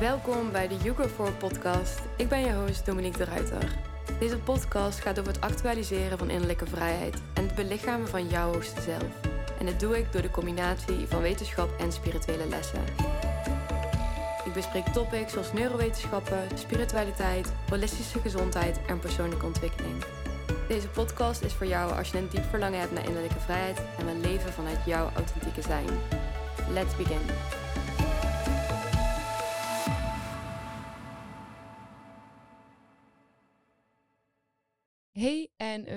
Welkom bij de Hugo 4 podcast. Ik ben je host Dominique de Ruiter. Deze podcast gaat over het actualiseren van innerlijke vrijheid en het belichamen van jouw hoogste zelf. En dat doe ik door de combinatie van wetenschap en spirituele lessen. Ik bespreek topics zoals neurowetenschappen, spiritualiteit, holistische gezondheid en persoonlijke ontwikkeling. Deze podcast is voor jou als je een diep verlangen hebt naar innerlijke vrijheid en wil leven vanuit jouw authentieke zijn. Let's begin.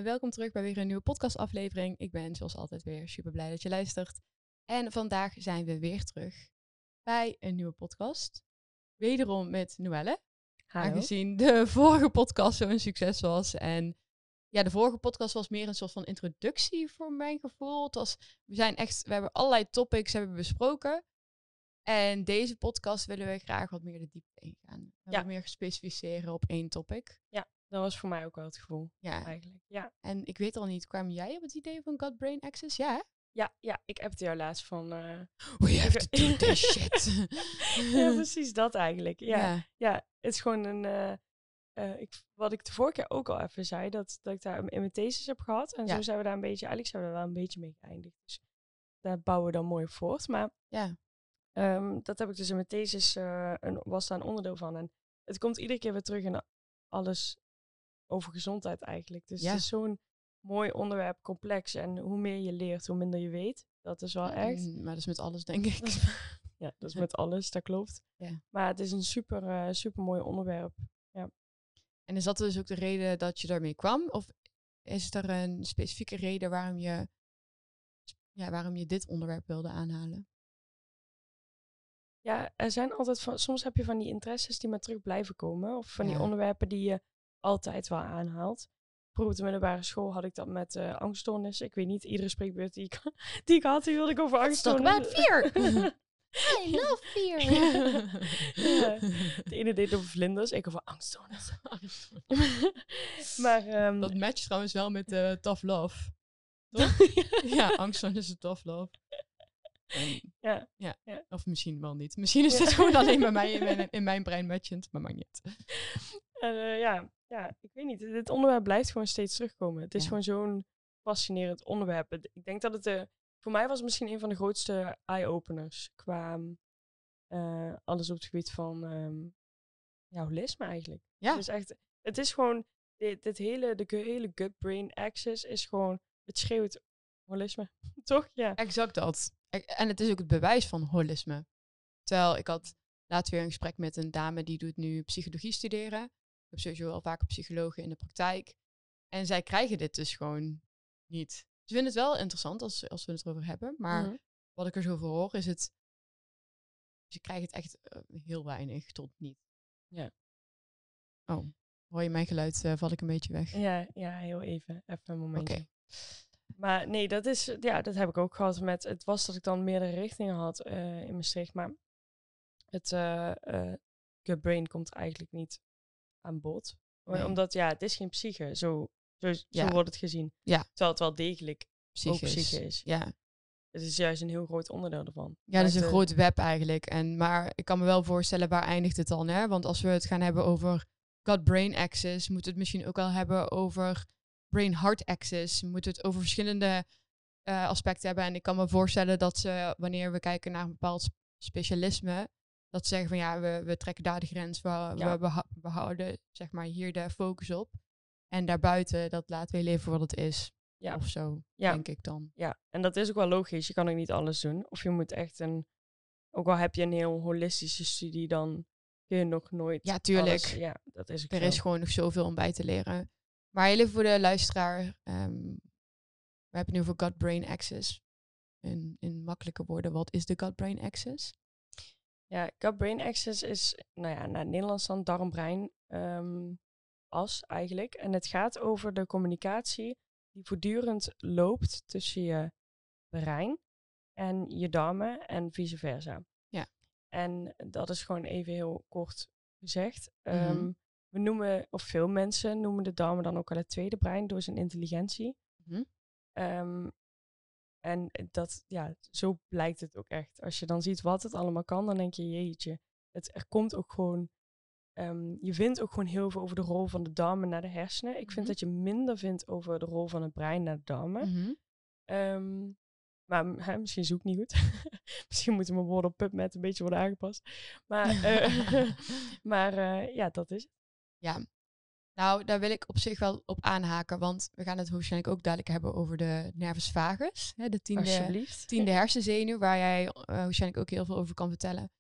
En welkom terug bij weer een nieuwe podcastaflevering. Ik ben zoals altijd weer super blij dat je luistert. En vandaag zijn we weer terug bij een nieuwe podcast. Wederom met Noelle. Aangezien de vorige podcast zo'n succes was. En ja, de vorige podcast was meer een soort van introductie voor mijn gevoel. Het was, we zijn echt, we hebben allerlei topics hebben besproken. En deze podcast willen we graag wat meer de diepte ingaan. Ja. Wat meer specificeren op één topic. Dat was voor mij ook wel het gevoel, Ja. eigenlijk. Ja, En ik weet al niet, kwam jij op het idee van God-Brain Access? Ja, hè? ja, ja ik heb het jou laatst van... eh, We have to do this shit. ja, precies dat eigenlijk. Ja, ja. het is gewoon een... eh, eh, ik, wat ik de vorige keer ook al even zei, dat, dat ik daar in mijn thesis heb gehad. En Ja. zo zijn we daar een beetje... Eigenlijk zijn we daar wel een beetje mee geëindigd. Dus daar bouwen we dan mooi voort. Maar Ja. ehm, dat heb ik dus in mijn thesis... een, was daar een onderdeel van. En het komt iedere keer weer terug in alles over gezondheid eigenlijk. Dus Ja. het is zo'n mooi onderwerp, complex. En hoe meer je leert, hoe minder je weet. Dat is wel echt. Mm, Maar dat is met alles, denk ik. Ja, dat is met alles, dat klopt. Ja. Maar het is een super, eh, super mooi onderwerp. En is dat dus ook de reden dat je daarmee kwam? Of is er een specifieke reden waarom je, ja, waarom je dit onderwerp wilde aanhalen? Ja, er zijn altijd van, soms heb je van die interesses die maar terug blijven komen. Of van die Ja. onderwerpen die je altijd wel aanhaalt. Vroeger op de middelbare school had ik dat met eh angststoornissen. Ik weet niet, iedere spreekbeurt die ik, die ik had, die wilde ik over angststoornissen. fear. I love fear. Ja. De ene deed over vlinders, ik over angststoornissen. maar ehm, Dat matcht trouwens wel met eh tough love. Toch? ja, is tough love. En- Ja, ja. ja. Of misschien wel niet. Misschien is Ja. dit gewoon alleen bij mij in mijn, in mijn brein matchend, maar maakt niet uit. En, eh, ja, ja, ik weet niet. Dit onderwerp blijft gewoon steeds terugkomen. Het is Ja. gewoon zo'n fascinerend onderwerp. Ik denk dat het eh, voor mij was het misschien een van de grootste eye-openers qua eh, alles op het gebied van ehm ja, holisme eigenlijk. Ja. Het is echt, het is gewoon, dit, dit hele, de hele gut-brain axis is gewoon, het schreeuwt holisme. Toch? Ja. Exact dat. E- En het is ook het bewijs van holisme. Terwijl ik had laatst weer een gesprek met een dame die doet nu psychologie studeren. Heb sowieso wel vaker psychologen in de praktijk. En zij krijgen dit dus gewoon niet. Ze vinden het wel interessant als, als we het erover hebben. Maar Mhm. wat ik er zo voor hoor is het... Ze krijgen het echt eh, heel weinig tot niet. Ja. Oh, hoor je mijn geluid? eh, val ik een beetje weg. Ja, ja, heel even. Even een momentje. Maar nee, dat is, ja, dat heb ik ook gehad met, het was dat ik dan meerdere richtingen had eh, in Maastricht, maar het gut brain komt eigenlijk niet aan bod. Nee. Omdat, ja, het is geen psyche, zo, zo, zo Ja. wordt het gezien. Ja. Terwijl het wel degelijk ook Psychisch. psyche is. Ja, Het is juist een heel groot onderdeel ervan. Ja, dat is een groot web eigenlijk. En, maar ik kan me wel voorstellen, waar eindigt het dan? Hè? Want als we het gaan hebben over gut-brain axis, moeten we het misschien ook al hebben over brain-heart axis. Moeten we het over verschillende eh, aspecten hebben. En ik kan me voorstellen dat ze, wanneer we kijken naar een bepaald sp- specialisme, dat ze zeggen van ja, we, we trekken daar de grens, we, Ja. we, we houden zeg maar hier de focus op. En daarbuiten, dat laten we leven wat het is. Ja. Of zo, Ja. denk ik dan. Ja, en dat is ook wel logisch. Je kan ook niet alles doen. Of je moet echt een, ook al heb je een heel holistische studie, dan kun je nog nooit Ja, tuurlijk. alles- ja, dat is ook Er zo. is gewoon nog zoveel om bij te leren. Maar heel even voor de luisteraar. ehm, we hebben nu over gut-brain axis. In, in makkelijke woorden, wat is de gut-brain axis? Ja, gut-brain axis is, nou ja, naar het Nederlands dan darm-brein ehm, as eigenlijk. En het gaat over de communicatie die voortdurend loopt tussen je brein en je darmen en vice versa. Ja. En dat is gewoon even heel kort gezegd. Mhm. Ehm, we noemen, of veel mensen noemen de darmen dan ook wel het tweede brein door zijn intelligentie. Ehm, en dat, ja, zo blijkt het ook echt. Als je dan ziet wat het allemaal kan, dan denk je, jeetje, het, er komt ook gewoon, ehm, je vindt ook gewoon heel veel over de rol van de darmen naar de hersenen. Ik vind Mhm. dat je minder vindt over de rol van het brein naar de darmen. Mhm. Ehm, maar hè, misschien zoek ik niet goed. misschien moeten mijn woorden op PubMed een beetje worden aangepast. Maar, eh, maar eh, ja, dat is het. Ja. Nou, daar wil ik op zich wel op aanhaken, want we gaan het waarschijnlijk ook dadelijk hebben over de nervus vagus, hè, de tiende, hersenzenuw, waar jij eh, waarschijnlijk ook heel veel over kan vertellen.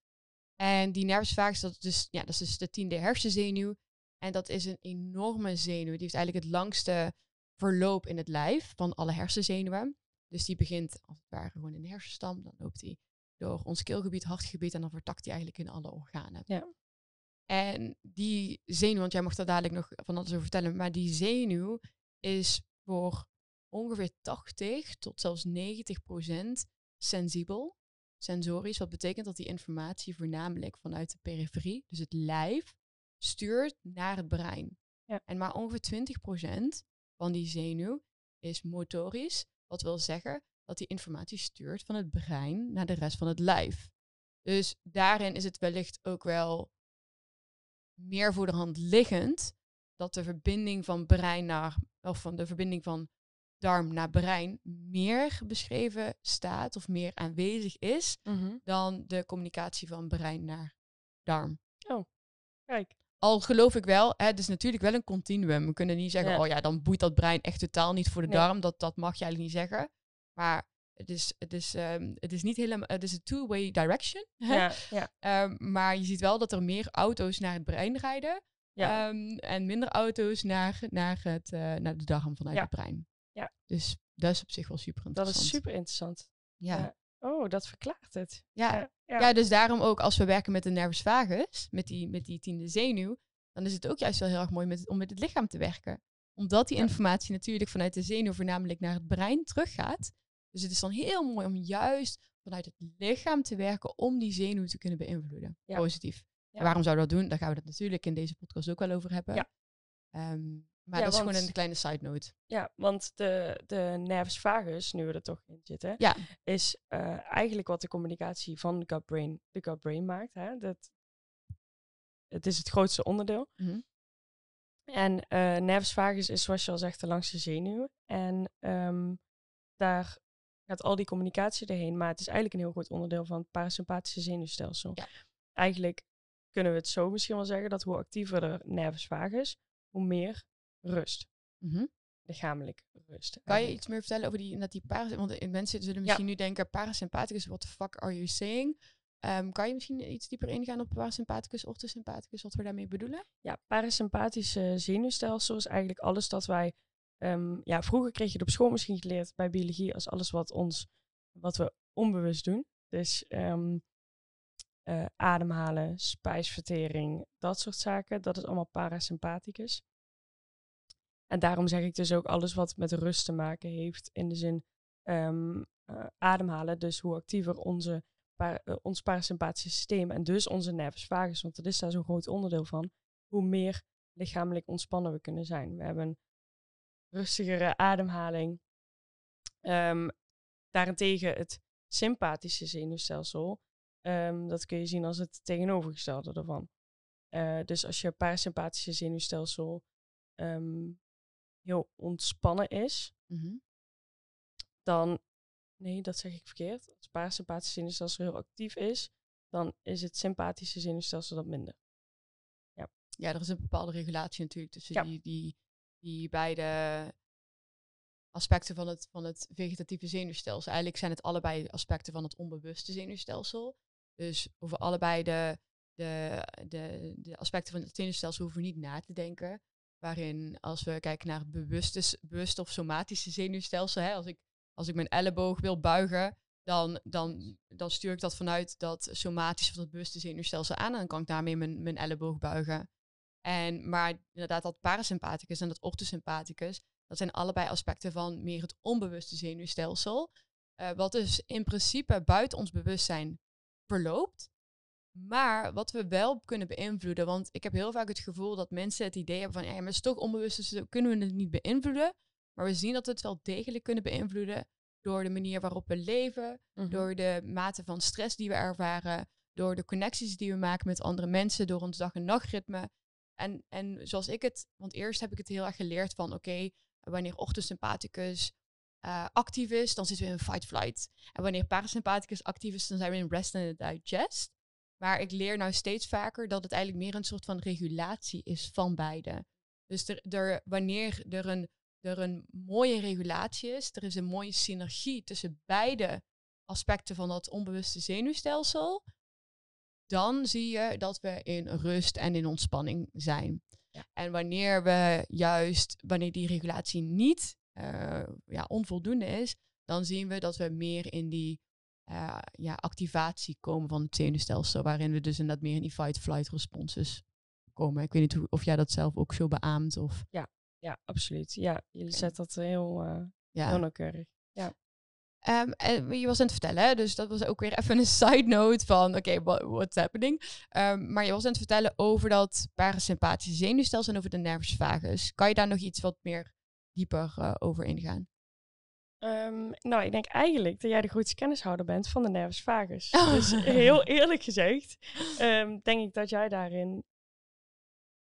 En die nervus vagus, dat is, dus, ja, dat is dus de tiende hersenzenuw. En dat is een enorme zenuw. Die heeft eigenlijk het langste verloop in het lijf van alle hersenzenuwen. Dus die begint als het ware gewoon in de hersenstam. Dan loopt die door ons keelgebied, hartgebied en dan vertakt die eigenlijk in alle organen. Ja. En die zenuw, want jij mag daar dadelijk nog van alles over vertellen, maar die zenuw is voor ongeveer 80 tot zelfs 90 procent sensibel, sensorisch. Wat betekent dat die informatie voornamelijk vanuit de periferie, dus het lijf, stuurt naar het brein. Ja. En maar ongeveer 20 procent van die zenuw is motorisch, wat wil zeggen dat die informatie stuurt van het brein naar de rest van het lijf. Dus daarin is het wellicht ook wel meer voor de hand liggend dat de verbinding van brein naar, of van de verbinding van darm naar brein meer beschreven staat of meer aanwezig is Mhm. dan de communicatie van brein naar darm. Kijk. Al geloof ik wel, hè, het is natuurlijk wel een continuum. We kunnen niet zeggen, Ja. oh ja, dan boeit dat brein echt totaal niet voor de Nee. darm. Dat, dat mag je eigenlijk niet zeggen. Maar het is, het is, ehm, het is niet helemaal, het is een two-way direction. Ja, ja, Ehm, maar je ziet wel dat er meer auto's naar het brein rijden. ja. ehm, en minder auto's naar, naar, het, eh, naar de darm vanuit het brein. Ja. Dus dat is op zich wel super dat interessant. is super interessant. Ja. Oh, dat verklaart het. Ja. Ja, dus daarom ook als we werken met de nervus vagus, met die, met die tiende zenuw, dan is het ook juist wel heel erg mooi met, om met het lichaam te werken. Omdat die informatie natuurlijk vanuit de zenuw voornamelijk naar het brein teruggaat. Dus het is dan heel mooi om juist vanuit het lichaam te werken om die zenuw te kunnen beïnvloeden. Ja. Positief. Ja. En waarom zouden we dat doen? Daar gaan we het natuurlijk in deze podcast ook wel over hebben. Ja. Ehm, maar Ja, dat is gewoon een kleine side note. Ja, want de, de nervus vagus, nu we er toch in zitten, Ja. is eh, eigenlijk wat de communicatie van de gut-brain de gut-brain maakt. Hè? Dat, het is het grootste onderdeel. Mhm. En eh nervus vagus is, zoals je al zegt, de langste zenuw. En ehm, daar gaat al die communicatie erheen. Maar het is eigenlijk een heel groot onderdeel van het parasympathische zenuwstelsel. Ja. Eigenlijk kunnen we het zo misschien wel zeggen dat hoe actiever de nervus vagus, hoe meer rust. Mhm. Lichamelijk rust. Kan je iets meer vertellen over die, dat die paras... Want eh, mensen zullen misschien nu denken, parasympathicus, what the fuck are you saying? Ehm, kan je misschien iets dieper ingaan op parasympathicus, orthosympathicus, wat we daarmee bedoelen? Ja, parasympathische zenuwstelsel is eigenlijk alles dat wij. Ehm, ja, vroeger kreeg je het op school misschien geleerd bij biologie als alles wat ons, wat we onbewust doen. Dus ehm, eh, ademhalen, spijsvertering, dat soort zaken. Dat is allemaal parasympathicus. En daarom zeg ik dus ook alles wat met rust te maken heeft in de zin ehm, eh, ademhalen. Dus hoe actiever onze, eh, ons parasympathische systeem en dus onze nervus vagus, want dat is daar zo'n groot onderdeel van, hoe meer lichamelijk ontspannen we kunnen zijn. We hebben rustigere ademhaling. Ehm, daarentegen het sympathische zenuwstelsel, ehm, dat kun je zien als het tegenovergestelde ervan. Eh, dus als je parasympathische zenuwstelsel ehm, heel ontspannen is, Mhm. dan, nee, dat zeg ik verkeerd. Als het parasympathische zenuwstelsel heel actief is, dan is het sympathische zenuwstelsel dat minder. Ja, er is een bepaalde regulatie natuurlijk tussen Ja. die, die, die beide aspecten van het, van het vegetatieve zenuwstelsel. Eigenlijk zijn het allebei aspecten van het onbewuste zenuwstelsel. Dus over allebei de, de, de, de aspecten van het zenuwstelsel hoeven we niet na te denken. Waarin als we kijken naar het bewuste, of somatische zenuwstelsel, hè, als, ik, als ik mijn elleboog wil buigen, dan, dan, dan stuur ik dat vanuit dat somatische of dat bewuste zenuwstelsel aan. En dan kan ik daarmee mijn, mijn elleboog buigen. En, maar inderdaad, dat parasympathicus en dat orthosympathicus, dat zijn allebei aspecten van meer het onbewuste zenuwstelsel. eh, wat dus in principe buiten ons bewustzijn verloopt. Maar wat we wel kunnen beïnvloeden, want ik heb heel vaak het gevoel dat mensen het idee hebben van, ja, maar het is toch onbewust, dus kunnen we het niet beïnvloeden. Maar we zien dat we het wel degelijk kunnen beïnvloeden door de manier waarop we leven, Mhm. door de mate van stress die we ervaren, door de connecties die we maken met andere mensen, door ons dag- en nachtritme. En, en zoals ik het, want eerst heb ik het heel erg geleerd van, oké, wanneer ochtendsympathicus uh, actief is, dan zitten we in fight-flight. En wanneer parasympathicus actief is, dan zijn we in rest and digest. Maar ik leer nou steeds vaker dat het eigenlijk meer een soort van regulatie is van beide. Dus er, er, wanneer er een, er een mooie regulatie is, er is een mooie synergie tussen beide aspecten van dat onbewuste zenuwstelsel, dan zie je dat we in rust en in ontspanning zijn. Ja. En wanneer we juist, wanneer die regulatie niet uh, ja, onvoldoende is, dan zien we dat we meer in die uh, ja, activatie komen van het zenuwstelsel, waarin we dus inderdaad meer in die fight-flight responses komen. Ik weet niet hoe, of jij dat zelf ook zo beaamt. Of... Ja, ja, absoluut. Ja, je zet dat heel, uh, ja. heel nauwkeurig. Ja. Um, en je was aan het vertellen, hè? dus dat was ook weer even een side note van, oké, okay, what's happening? Um, maar je was aan het vertellen over dat parasympathische zenuwstelsel en over de nervus vagus. Kan je daar nog iets wat meer dieper uh, over ingaan? Um, nou, ik denk eigenlijk dat jij de grootste kennishouder bent van de nervus vagus. Oh. Dus heel eerlijk gezegd, denk ik dat jij daarin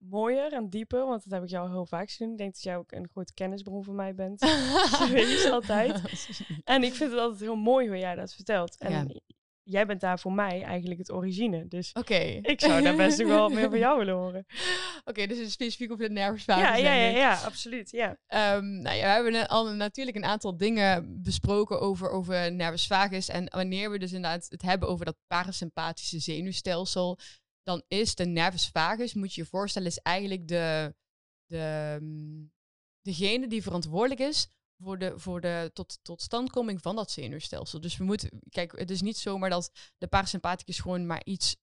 mooier en dieper, want dat heb ik jou heel vaak gezien. Ik denk dat jij ook een grote kennisbron voor mij bent. dat weet je altijd. En ik vind het altijd heel mooi hoe jij dat vertelt. En jij bent daar voor mij eigenlijk het origine. Dus okay. ik zou daar best wel meer van jou willen horen. Oké, dus specifiek over de nervusvagus. Ja, ja, ja, ja, absoluut. Ja. Um, nou ja, we hebben al natuurlijk een aantal dingen besproken over, over nervus vagus. En wanneer we dus inderdaad het hebben over dat parasympathische zenuwstelsel, dan is de nervus vagus, moet je je voorstellen, is eigenlijk de, de, mm, degene die verantwoordelijk is voor de, voor de tot, totstandkoming van dat zenuwstelsel. Dus we moeten, kijk, het is niet zomaar dat de parasympathicus gewoon maar iets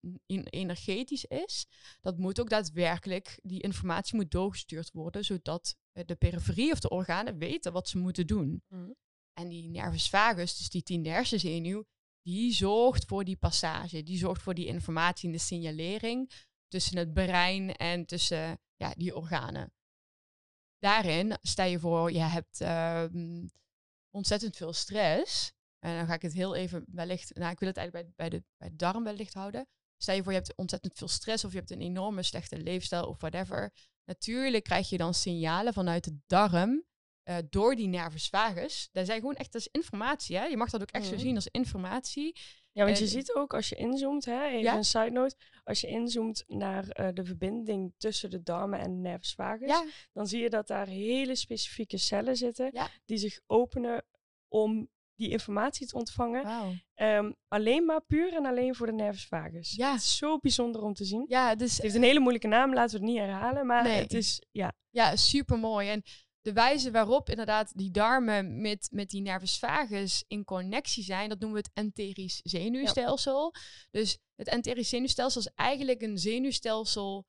energetisch is. Dat moet ook daadwerkelijk, die informatie moet doorgestuurd worden, zodat de periferie of de organen weten wat ze moeten doen. Mhm. En die nervus vagus, dus die tiende hersenzenuw, die zorgt voor die passage, die zorgt voor die informatie en de signalering tussen het brein en tussen ja, die organen. Daarin sta je voor, je hebt uh, ontzettend veel stress. En dan ga ik het heel even wellicht, nou ik wil het eigenlijk bij, bij, de, bij de darm wellicht houden. Stel je voor, je hebt ontzettend veel stress of je hebt een enorme slechte leefstijl of whatever. Natuurlijk krijg je dan signalen vanuit de darm uh, door die nervus vagus. Daar zijn gewoon echt, dat is informatie. Hè? Je mag dat ook echt zo mhm. zien als informatie. Ja, want je ziet ook als je inzoomt, hè, even een side note, als je inzoomt naar uh, de verbinding tussen de darmen en de nervus vagus, ja. dan zie je dat daar hele specifieke cellen zitten ja. die zich openen om die informatie te ontvangen. Wow. Um, alleen maar puur en alleen voor de nervus vagus. Ja. Het is zo bijzonder om te zien. Ja, dus, het heeft een hele moeilijke naam, laten we het niet herhalen, maar nee. het is, ja. Ja, super mooi. En de wijze waarop inderdaad die darmen met, met die nervus vagus in connectie zijn, dat noemen we het enterisch zenuwstelsel. Dus het enterisch zenuwstelsel is eigenlijk een zenuwstelsel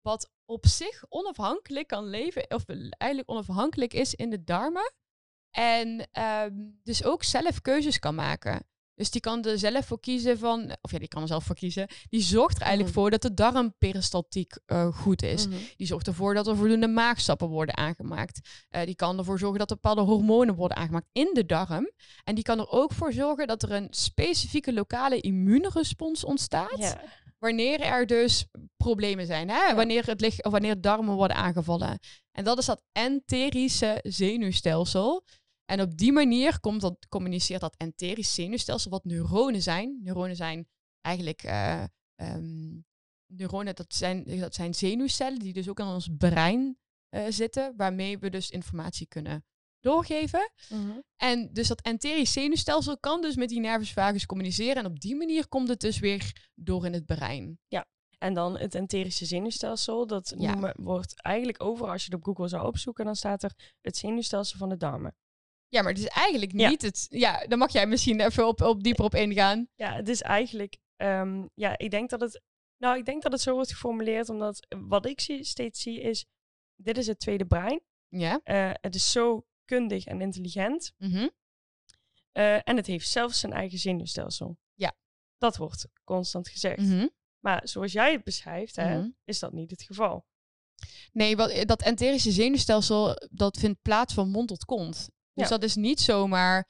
wat op zich onafhankelijk kan leven, of eigenlijk onafhankelijk is in de darmen. En ehm, dus ook zelf keuzes kan maken. Dus die kan er zelf voor kiezen van, of ja, die kan er zelf voor kiezen. Die zorgt er eigenlijk mhm. voor dat de darmperistaltiek uh, goed is. Mhm. Die zorgt ervoor dat er voldoende maagstappen worden aangemaakt. Uh, die kan ervoor zorgen dat er bepaalde hormonen worden aangemaakt in de darm. En die kan er ook voor zorgen dat er een specifieke lokale immuunrespons ontstaat. Wanneer er dus problemen zijn, hè? Wanneer, het licht, of wanneer darmen worden aangevallen. En dat is dat enterische zenuwstelsel. En op die manier komt dat, communiceert dat enterisch zenuwstelsel, wat neuronen zijn. Neuronen zijn eigenlijk uh, um, neuronen, dat zijn, dat zijn zenuwcellen die dus ook in ons brein uh, zitten, waarmee we dus informatie kunnen doorgeven. Mhm. En dus dat enterisch zenuwstelsel kan dus met die nervus vagus communiceren. En op die manier komt het dus weer door in het brein. Ja, en dan het enterische zenuwstelsel, dat noemen, wordt eigenlijk overal, als je het op Google zou opzoeken, dan staat er het zenuwstelsel van de darmen. Ja, maar het is eigenlijk niet het. Ja, dan mag jij misschien even op, op dieper op ingaan. Ja, het is eigenlijk. Um, ja, ik denk dat het. Nou, ik denk dat het zo wordt geformuleerd, omdat wat ik zie, steeds zie is. Dit is het tweede brein. Ja. Uh, het is zo kundig en intelligent. Mm -hmm. uh, en het heeft zelfs zijn eigen zenuwstelsel. Ja. Dat wordt constant gezegd. Mm -hmm. Maar zoals jij het beschrijft, hè, mm -hmm. is dat niet het geval. Nee, wat, dat enterische zenuwstelsel, dat vindt plaats van mond tot kont. Dus dat is niet zomaar.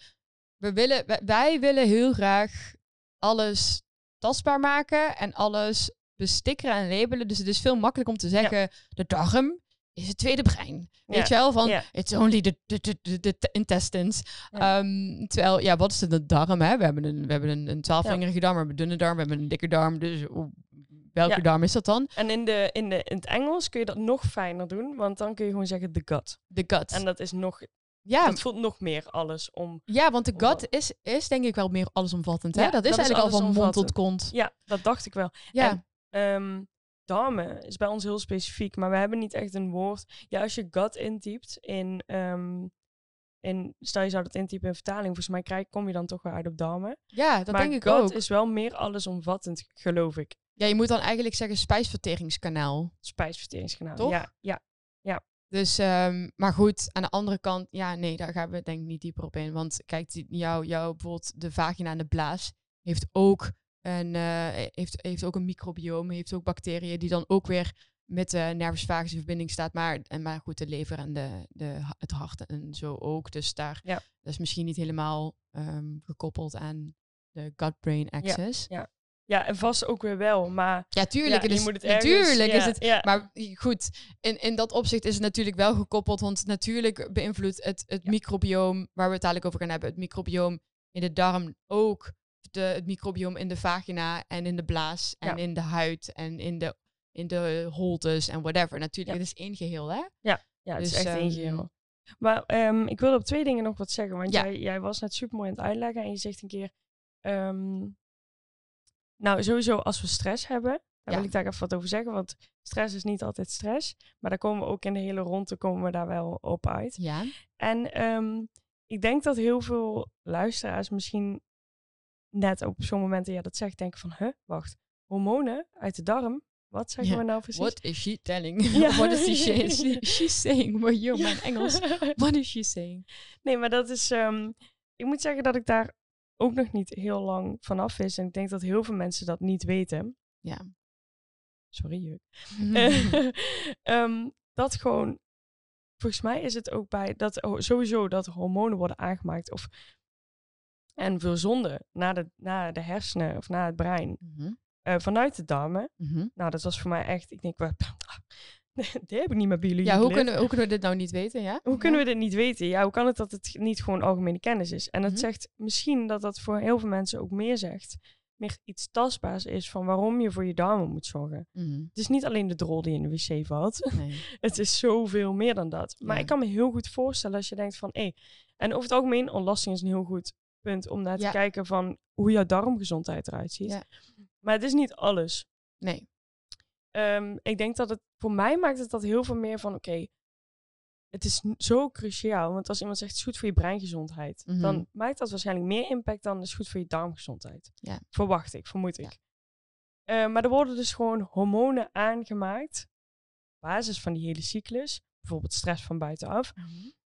We willen, wij, willen heel graag alles tastbaar maken en alles bestikkeren en labelen. Dus het is veel makkelijker om te zeggen, de darm is het tweede brein. Weet je wel? Van, Ja. it's only the, the, the, the, the intestines. Ja. Ehm, terwijl, ja, wat is het, de darm? Hè? We hebben een, we hebben een, een twaalfvingerige darm, we hebben een dunne darm, we hebben een dikke darm. Dus welke darm is dat dan? En in, de, in, de, in het Engels kun je dat nog fijner doen, want dan kun je gewoon zeggen the gut. De gut. En dat is nog, ja, dat voelt nog meer alles om. ja, want de gut is, is denk ik wel meer allesomvattend. Hè? Ja, dat is dat is eigenlijk al van mond tot kont. Ja, dat dacht ik wel. Ja, En- Ehm, darmen is bij ons heel specifiek, maar we hebben niet echt een woord. Ja, als je gut intypt in, ehm, in stel je zou dat intypen in vertaling, volgens mij krijg, kom je dan toch weer uit op darmen. ja, dat maar denk ik gut ook. is wel meer allesomvattend, geloof ik. Ja, je moet dan eigenlijk zeggen spijsverteringskanaal. Spijsverteringskanaal. Toch? Ja, ja. Dus, ehm, maar goed, aan de andere kant, ja, nee, daar gaan we denk ik niet dieper op in. Want kijk, die, jou, jou, bijvoorbeeld de vagina en de blaas heeft ook een, eh, heeft, heeft ook een microbioom, heeft ook bacteriën die dan ook weer met de nervus vagus in verbinding staat. Maar, en, maar goed, de lever en de, de, het hart en zo ook. Dus daar Ja. dat is misschien niet helemaal ehm, gekoppeld aan de gut-brain axis. Ja, Ja, en vast ook weer wel, maar tuurlijk. ja, het je is, moet het ergens- natuurlijk is ja, het ja. maar goed, in, in dat opzicht is het natuurlijk wel gekoppeld, want natuurlijk beïnvloedt het, het Ja. microbioom, waar we het dadelijk over gaan hebben, het microbioom in de darm ook de, het microbioom in de vagina en in de blaas en Ja. in de huid en in de, in de holtes en whatever. Natuurlijk, Ja. het is één geheel, hè? Ja, het is Dus, echt één ehm, geheel. Maar ehm, ik wilde op twee dingen nog wat zeggen. Want Ja. jij, jij was net super mooi aan het uitleggen. En je zegt een keer... ehm, nou, sowieso als we stress hebben... Daar Ja. wil ik daar even wat over zeggen. Want stress is niet altijd stress. Maar daar komen we ook in de hele ronde komen we daar wel op uit. Ja. En ehm, ik denk dat heel veel luisteraars misschien net op zo'n momenten... Ja, dat zegt denken van... Huh, wacht. Hormonen uit de darm? Wat zeggen we nou precies? What is she telling? Ja. What is she, she, she's saying? Maar yo, mijn Engels. What is she saying? Nee, maar dat is. ehm, ik moet zeggen dat ik daar ook nog niet heel lang vanaf is. En ik denk dat heel veel mensen dat niet weten. Ja. Sorry, juk. Eh, ehm, dat gewoon. Volgens mij is het ook bij dat sowieso dat hormonen worden aangemaakt of en verzonden naar de, naar de hersenen of naar het brein Mhm, eh, vanuit de darmen. mhm. Nou, dat was voor mij echt. Ik denk, wat, die heb ik niet met biologie. Ja, hoe kunnen, hoe kunnen we dit nou niet weten, ja? Hoe kunnen we dit niet weten? Ja, hoe kan het dat het niet gewoon algemene kennis is? En het Mhm. zegt misschien dat dat voor heel veel mensen ook meer zegt. Meer iets tastbaars is van waarom je voor je darmen moet zorgen. Mhm, Het is niet alleen de drol die in de wc valt. Nee. het is zoveel meer dan dat. Maar Ja. ik kan me heel goed voorstellen als je denkt van... hé, en over het algemeen, ontlasting is een heel goed punt om naar te Ja. kijken van hoe jouw darmgezondheid eruit ziet. Ja. Maar het is niet alles. nee. Ehm, ik denk dat het voor mij maakt het dat heel veel meer van oké, het is zo cruciaal. Want als iemand zegt het is goed voor je breingezondheid, Mhm. dan maakt dat waarschijnlijk meer impact dan het is goed voor je darmgezondheid. Ja. Verwacht ik, vermoed Ja. ik. Eh, maar er worden dus gewoon hormonen aangemaakt, op basis van die hele cyclus, bijvoorbeeld stress van buitenaf,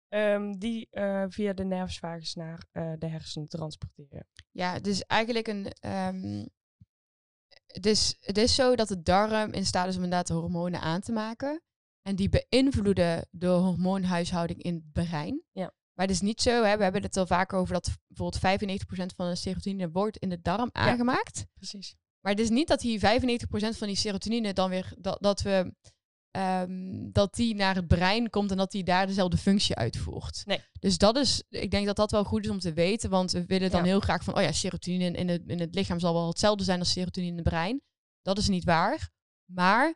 ehm, die eh, via de nervus vagus naar eh, de hersenen transporteren. Ja, is eigenlijk een. ehm, het, is, het is zo dat de darm in staat is om inderdaad de hormonen aan te maken. En die beïnvloeden de hormoonhuishouding in het brein. Ja. Maar het is niet zo, hè, we hebben het al vaker over dat bijvoorbeeld 95% van de serotonine wordt in de darm aangemaakt. Precies. Maar het is niet dat die 95% van die serotonine dan weer dat, dat we ehm, dat die naar het brein komt en dat die daar dezelfde functie uitvoert. Nee. Dus dat is, ik denk dat dat wel goed is om te weten, want we willen dan Ja. heel graag van, oh ja, serotonine in het, in het lichaam zal wel hetzelfde zijn als serotonine in het brein. Dat is niet waar. Maar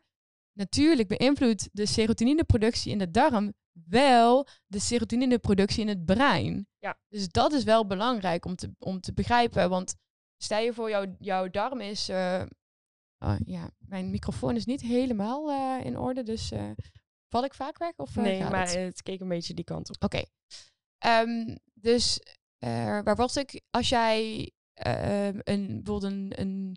natuurlijk beïnvloedt de serotonineproductie in de darm wel de serotonineproductie in het brein. Ja. Dus dat is wel belangrijk om te, om te begrijpen, want stel je voor, jouw, jouw darm is. eh, oh, ja, mijn microfoon is niet helemaal eh, in orde, dus eh, val ik vaak weg? Of, eh, nee, gaat maar het? het keek een beetje die kant op. Oké. Ehm, dus eh, waar was ik? Als jij eh, een, bijvoorbeeld een, een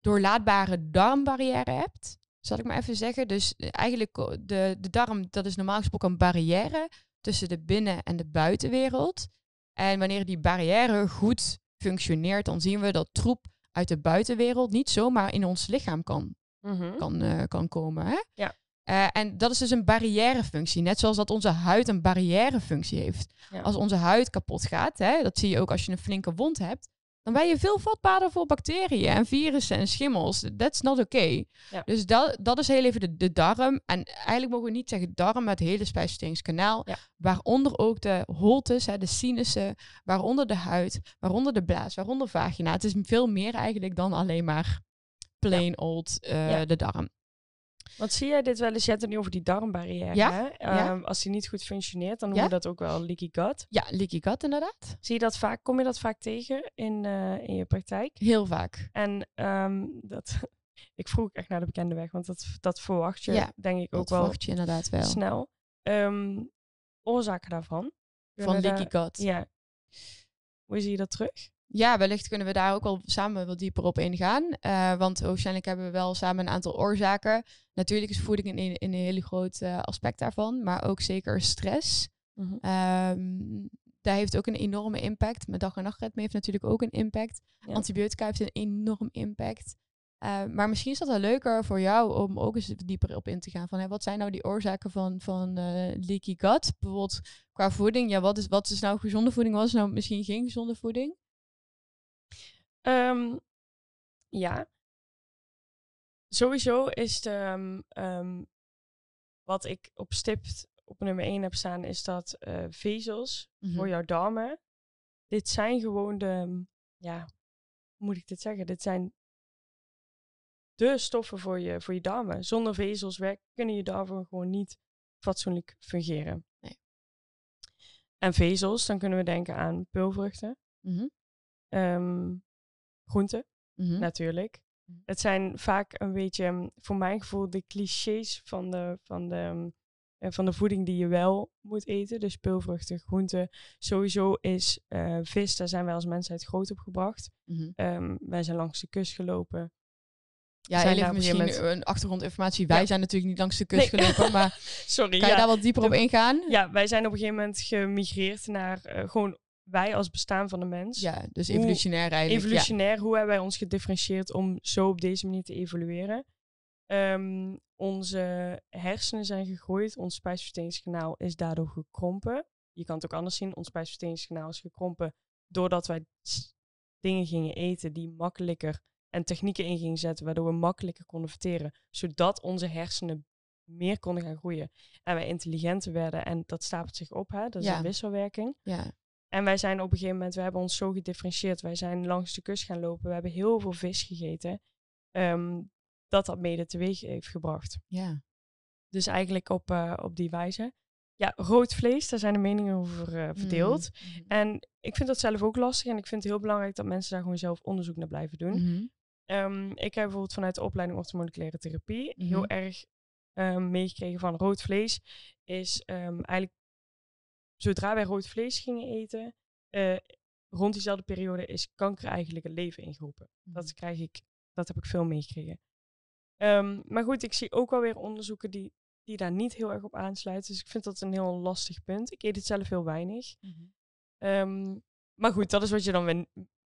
doorlaatbare darmbarrière hebt, zal ik maar even zeggen. Dus eigenlijk de, de darm, dat is normaal gesproken een barrière tussen de binnen- en de buitenwereld. En wanneer die barrière goed functioneert, dan zien we dat troep uit de buitenwereld niet zomaar in ons lichaam kan Mhm. kan, eh, kan komen. Hè? Ja. Eh, en dat is dus een barrièrefunctie. Net zoals dat onze huid een barrièrefunctie heeft. Ja. Als onze huid kapot gaat, hè, dat zie je ook als je een flinke wond hebt, dan ben je veel vatbaarder voor bacteriën en virussen en schimmels. That's not okay. Ja. Dus dat, dat is heel even de, de darm. En eigenlijk mogen we niet zeggen darm, maar het hele spijsverteringskanaal. Ja. Waaronder ook de holtes, hè, de sinussen, waaronder de huid, waaronder de blaas, waaronder vagina. Het is veel meer eigenlijk dan alleen maar plain old eh, de darm. Want zie jij dit wel eens? Je hebt het nu over die darmbarrière. Ja, Hè? ja. Ehm, als die niet goed functioneert, dan noem Ja. je dat ook wel leaky gut. Ja, leaky gut inderdaad. Zie je dat vaak? Kom je dat vaak tegen in, eh, in je praktijk? Heel vaak. En ehm, dat, ik vroeg echt naar de bekende weg, want dat, dat verwacht je, Ja, denk ik, ook Dat wel verwacht je inderdaad wel. snel. Ehm, oorzaken daarvan? Van Kunnen leaky gut. Ja. Hoe zie je dat terug? Ja, wellicht kunnen we daar ook wel samen wat dieper op ingaan. Eh, want waarschijnlijk hebben we wel samen een aantal oorzaken. Natuurlijk is voeding een, een hele groot aspect daarvan, maar ook zeker stress. Ehm daar heeft ook een enorme impact. Mijn dag- en nachtritme heeft natuurlijk ook een impact. Ja. Antibiotica heeft een enorm impact. Eh, maar misschien is dat wel leuker voor jou om ook eens dieper op in te gaan. Van, hè, wat zijn nou die oorzaken van, van eh, leaky gut? Bijvoorbeeld qua voeding. Ja, wat is, wat is nou gezonde voeding? Wat is nou misschien geen gezonde voeding? Ehm, ja. Sowieso is de, ehm, ehm, wat ik op stipt op nummer 1 heb staan, is dat eh, vezels voor Mhm. jouw darmen. Dit zijn gewoon de, ja, hoe moet ik dit zeggen? Dit zijn de stoffen voor je, voor je darmen. Zonder vezels werk, kunnen je darmen gewoon niet fatsoenlijk fungeren. Nee. En vezels, dan kunnen we denken aan peulvruchten, Mhm. ehm, groenten Mhm. natuurlijk. Mhm. Het zijn vaak een beetje, mm, voor mijn gevoel, de clichés van de, van de, mm, eh, van de voeding die je wel moet eten. Dus peulvruchten, groenten. Sowieso is eh, vis, daar zijn wij als mensheid groot op gebracht. Mhm. Ehm, wij zijn langs de kust gelopen. Ja, heel even misschien een achtergrondinformatie. Wij Ja. zijn natuurlijk niet langs de kust Nee. gelopen, maar Sorry, kan je ja. daar wat dieper op ingaan? ja, wij zijn op een gegeven moment gemigreerd naar eh, gewoon wij als bestaan van de mens. Ja, dus Hoe- evolutionair eigenlijk. ja. Evolutionair, hoe hebben wij ons gedifferentieerd om zo op deze manier te evolueren? Ehm, onze hersenen zijn gegroeid, ons spijsverteringskanaal is daardoor gekrompen. Je kan het ook anders zien, ons spijsverteringskanaal is gekrompen doordat wij dingen gingen eten die makkelijker en technieken in gingen zetten, waardoor we makkelijker konden verteren, zodat onze hersenen meer konden gaan groeien en wij intelligenter werden. En dat stapelt zich op, hè? dat is Ja. een wisselwerking. Ja. En wij zijn op een gegeven moment, we hebben ons zo gedifferentieerd. Wij zijn langs de kust gaan lopen. We hebben heel veel vis gegeten. ehm, dat dat mede teweeg heeft gebracht. ja. Dus eigenlijk op, eh, op die wijze. Ja, rood vlees, daar zijn de meningen over eh, verdeeld. Mhm. En ik vind dat zelf ook lastig. En ik vind het heel belangrijk dat mensen daar gewoon zelf onderzoek naar blijven doen. Mhm. Ehm, ik heb bijvoorbeeld vanuit de opleiding orthomoleculaire therapie Mhm. heel erg ehm, meegekregen van rood vlees. Is eigenlijk zodra wij rood vlees gingen eten, eh, rond diezelfde periode is kanker eigenlijk het leven ingeroepen. Dat Mhm. krijg ik, dat heb ik veel meegekregen. Ehm, maar goed, ik zie ook wel weer onderzoeken die, die daar niet heel erg op aansluiten. Dus ik vind dat een heel lastig punt. Ik eet het zelf heel weinig. Mhm. Ehm, maar goed, dat is wat je dan.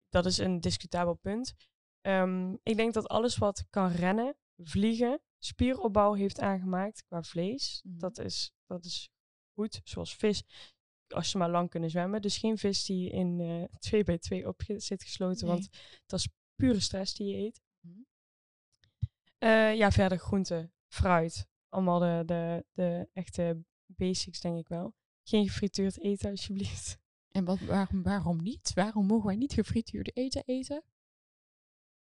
Dat is een discutabel punt. Ehm, ik denk dat alles wat kan rennen, vliegen, spieropbouw heeft aangemaakt qua vlees, Mhm. dat, is, dat is goed. Zoals vis, als ze maar lang kunnen zwemmen. Dus geen vis die in eh 2 bij 2 op zit gesloten, Nee. want dat is pure stress die je eet. Mhm. Eh, ja, verder groente, fruit. Allemaal de, de, de echte basics, denk ik wel. Geen gefrituurd eten, alsjeblieft. En wat, waarom, waarom niet? Waarom mogen wij niet gefrituurde eten eten?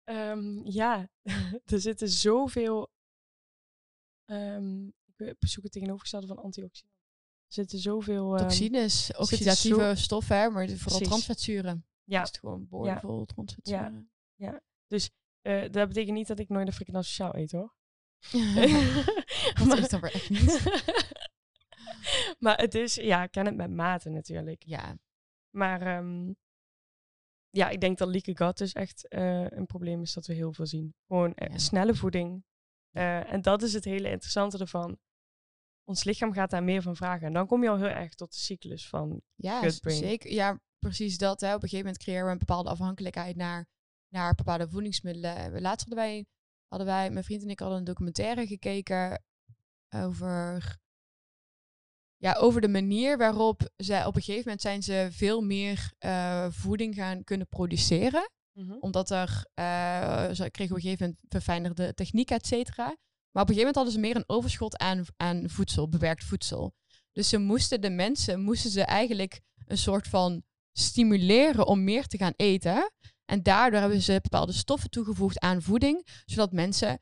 Ehm, ja, er zitten zoveel. ehm ik zoek het tegenovergestelde van antioxidanten. Er zitten zoveel. ehm, Toxines, oxidatieve zo- stoffen, hè, maar vooral Precies. transvetzuren. Ja. Het is gewoon boordevol transvetzuren. eh, dat betekent niet dat ik nooit een frikandel sociaal eet hoor. Dat is dan weer echt niet. maar het is, ja, ik ken het met mate natuurlijk. Ja, Maar ehm, ja, ik denk dat leaky gut dus echt eh, een probleem is dat we heel veel zien. Gewoon eh, Ja. snelle voeding. En dat is het hele interessante ervan. Ons lichaam gaat daar meer van vragen. En dan kom je al heel erg tot de cyclus van ja zeker. Ja, precies dat. Hè. Op een gegeven moment creëren we een bepaalde afhankelijkheid naar, naar bepaalde voedingsmiddelen. We- Laatst hadden wij, hadden wij, mijn vriend en ik hadden een documentaire gekeken over ja, over de manier waarop zij op een gegeven moment zijn ze veel meer eh, voeding gaan kunnen produceren. Mhm. Omdat er, eh, ze kregen op een gegeven moment verfijnderde techniek, et cetera. Maar op een gegeven moment hadden ze meer een overschot aan, aan voedsel, bewerkt voedsel. Dus ze moesten de mensen, moesten ze eigenlijk een soort van stimuleren om meer te gaan eten. En daardoor hebben ze bepaalde stoffen toegevoegd aan voeding, zodat mensen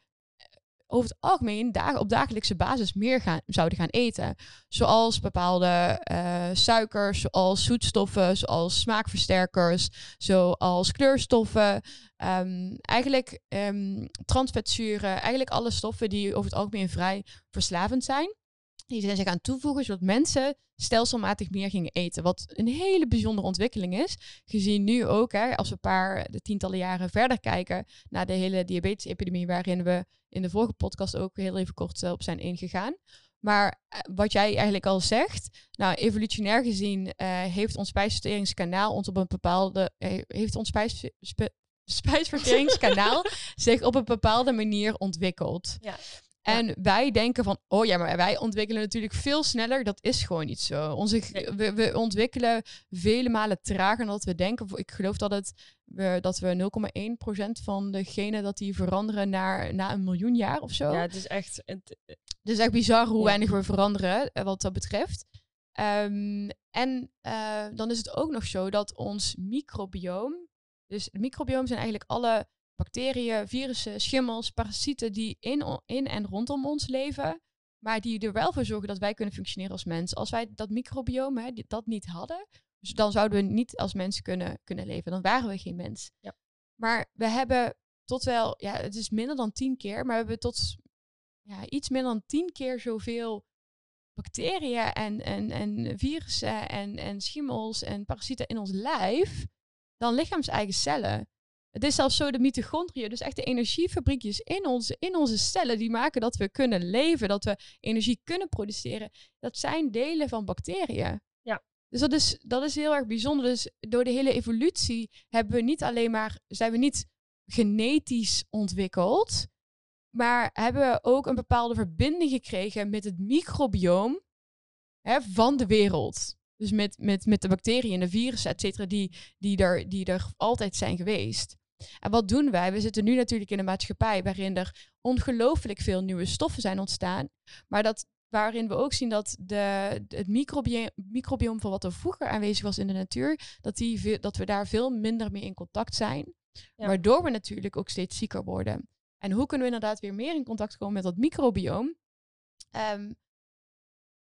over het algemeen op dagelijkse basis meer gaan, zouden gaan eten. Zoals bepaalde eh, suikers, zoals zoetstoffen, zoals smaakversterkers, zoals kleurstoffen. Ehm, eigenlijk um, transvetzuren, eigenlijk alle stoffen die over het algemeen vrij verslavend zijn. Die zijn zich aan toevoegen, zodat mensen stelselmatig meer gingen eten. Wat een hele bijzondere ontwikkeling is. Gezien nu ook, hè, als we een paar de tientallen jaren verder kijken naar de hele diabetesepidemie, waarin we in de vorige podcast ook heel even kort op zijn ingegaan. Maar eh, wat jij eigenlijk al zegt, nou, evolutionair gezien uh, heeft ons spijsverteringskanaal ons op een bepaalde, heeft ons spijs, spijsverteringskanaal zich op een bepaalde manier ontwikkeld. Ja. En wij denken van, oh ja, maar wij ontwikkelen natuurlijk veel sneller. Dat is gewoon niet zo. Onze, we, we ontwikkelen vele malen trager dan dat we denken. Ik geloof dat, het, we, dat we 0,1% van de genen dat die veranderen naar, na een miljoen jaar of zo. Ja, het is echt... Het, Het is echt bizar hoe Ja. weinig we veranderen eh, wat dat betreft. Ehm, en eh, dan is het ook nog zo dat ons microbioom, dus het microbioom zijn eigenlijk alle bacteriën, virussen, schimmels, parasieten die in, in en rondom ons leven, maar die er wel voor zorgen dat wij kunnen functioneren als mens. Als wij dat microbioom hè, die- dat niet hadden, dus dan zouden we niet als mens kunnen, kunnen leven. Dan waren we geen mens. Ja. Maar we hebben tot wel, ja, het is minder dan tien keer, maar we hebben tot ja, iets minder dan tien keer zoveel bacteriën en, en, en virussen en, en schimmels en parasieten in ons lijf dan lichaams-eigen cellen. Het is zelfs zo de mitochondriën, dus echt de energiefabriekjes in onze, in onze cellen, die maken dat we kunnen leven, dat we energie kunnen produceren. Dat zijn delen van bacteriën. Ja. Dus dat is, dat is heel erg bijzonder. Dus door de hele evolutie hebben we niet alleen maar, zijn we niet genetisch ontwikkeld, maar hebben we ook een bepaalde verbinding gekregen met het microbioom hè, van de wereld. Dus met, met, met de bacteriën en de virussen, et cetera, die, die, er, die er altijd zijn geweest. En wat doen wij? We zitten nu natuurlijk in een maatschappij waarin er ongelooflijk veel nieuwe stoffen zijn ontstaan. Maar dat, waarin we ook zien dat de, het microbioom, microbioom van wat er vroeger aanwezig was in de natuur, dat, die, dat we daar veel minder mee in contact zijn. Ja. Waardoor we natuurlijk ook steeds zieker worden. En hoe kunnen we inderdaad weer meer in contact komen met dat microbioom? Ehm,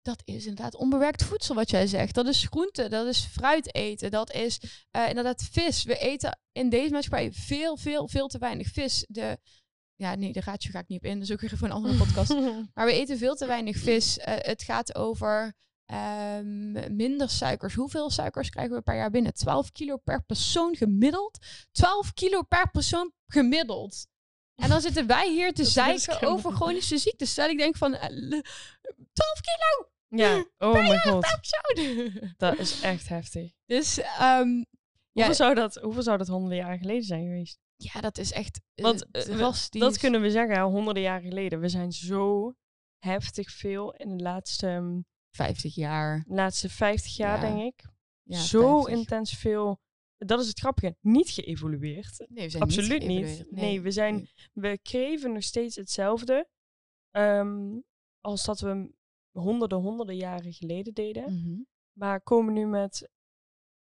dat is inderdaad onbewerkt voedsel, wat jij zegt. Dat is groente, dat is fruit eten, dat is eh, inderdaad vis. We eten in deze maatschappij veel, veel, veel te weinig vis. De, ja, nee, de ratio ga ik niet op in. Dat is ook weer voor een andere podcast. Maar we eten veel te weinig vis. Eh, het gaat over ehm, minder suikers. Hoeveel suikers krijgen we per jaar binnen? 12 kilo per persoon gemiddeld. 12 kilo per persoon gemiddeld. En dan zitten wij hier te zeiken over chronische ziektes. Terwijl ik denk van eh, l- 12 kilo ja, oh mijn god. per persoon. Dat is echt heftig. dus ehm, ja, Hoeveel, zou dat, hoeveel zou dat honderden jaren geleden zijn geweest? ja, dat is echt eh, Want, eh, we- dat kunnen we zeggen, honderden jaren geleden. We zijn zo heftig veel in de laatste, ehm, 50 jaar. laatste 50 jaar, Ja. denk ik. Ja, zo 50. intens veel. Dat is het grappige. Niet geëvolueerd. Nee, we zijn Absoluut niet. Nee, we zijn- nee. We kreven nog steeds hetzelfde. ehm, als dat we honderden, honderden jaren geleden deden. Mhm. Maar komen nu met,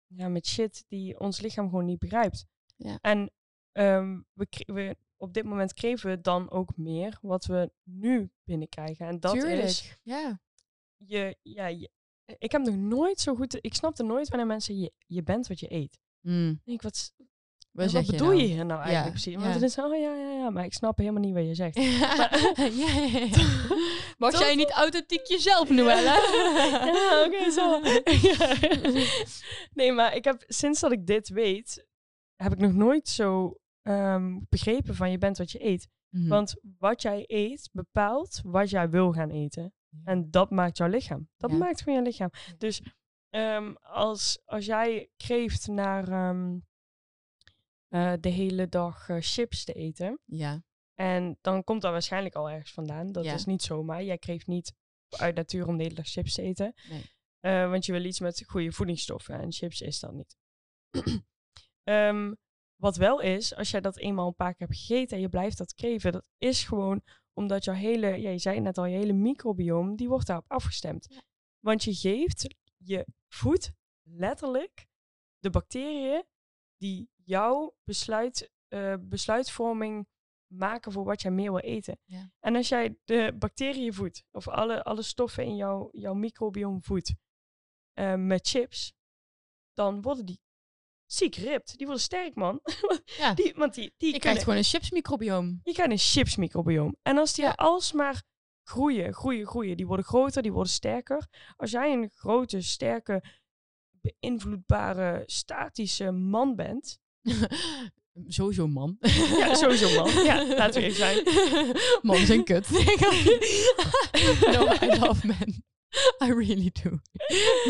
ja, met shit die ons lichaam gewoon niet begrijpt. Ja. En ehm, we, we, op dit moment kreven we dan ook meer wat we nu binnenkrijgen. En dat Tuurlijk. is, Ja. je, ja, je, ik heb nog nooit zo goed, ik snapte nooit wanneer mensen, je, je bent wat je eet. Mm. Ik denk, wat, Wat, bedoel nou? je hier nou eigenlijk precies? Want het is, oh ja, ja, ja, maar ik snap helemaal niet wat je zegt. ja, ja, ja, ja. Mag jij niet authentiek jezelf, ja, oké, zo. Ja. Nee, maar ik heb sinds dat ik dit weet, heb ik nog nooit zo ehm, begrepen van je bent wat je eet. Mhm. Want wat jij eet bepaalt wat jij wil gaan eten. En dat maakt jouw lichaam. Dat Ja. maakt van je lichaam. Dus ehm, als, als jij kreeft naar ehm, eh, de hele dag eh, chips te eten. ja. En dan komt dat waarschijnlijk al ergens vandaan. Dat Ja. is niet zomaar. Jij kreeft niet uit natuur om de hele dag chips te eten. Nee. Eh, want je wil iets met goede voedingsstoffen en chips is dat niet. Ehm, wat wel is, als jij dat eenmaal een paar keer hebt gegeten en je blijft dat kreven, dat is gewoon omdat jouw hele, ja, je zei het net al, je hele microbioom, die wordt daarop afgestemd. Ja. Want je geeft, je voedt letterlijk de bacteriën die jouw besluit, eh, besluitvorming maken voor wat jij meer wil eten. Ja. En als jij de bacteriën voedt, of alle, alle stoffen in jouw, jouw microbioom voedt, eh, met chips, dan worden die ziek ript. Die worden sterk, man. Ja. die, want die, die Je krijgt gewoon een chipsmicrobioom. je krijgt een chipsmicrobioom. En als die Ja. alsmaar groeien, groeien, groeien, die worden groter, die worden sterker. Als jij een grote, sterke, beïnvloedbare, statische man bent. Sowieso man. Ja, sowieso man. Ja, laten we even zijn. Man zijn kut. no, I love men. I really do.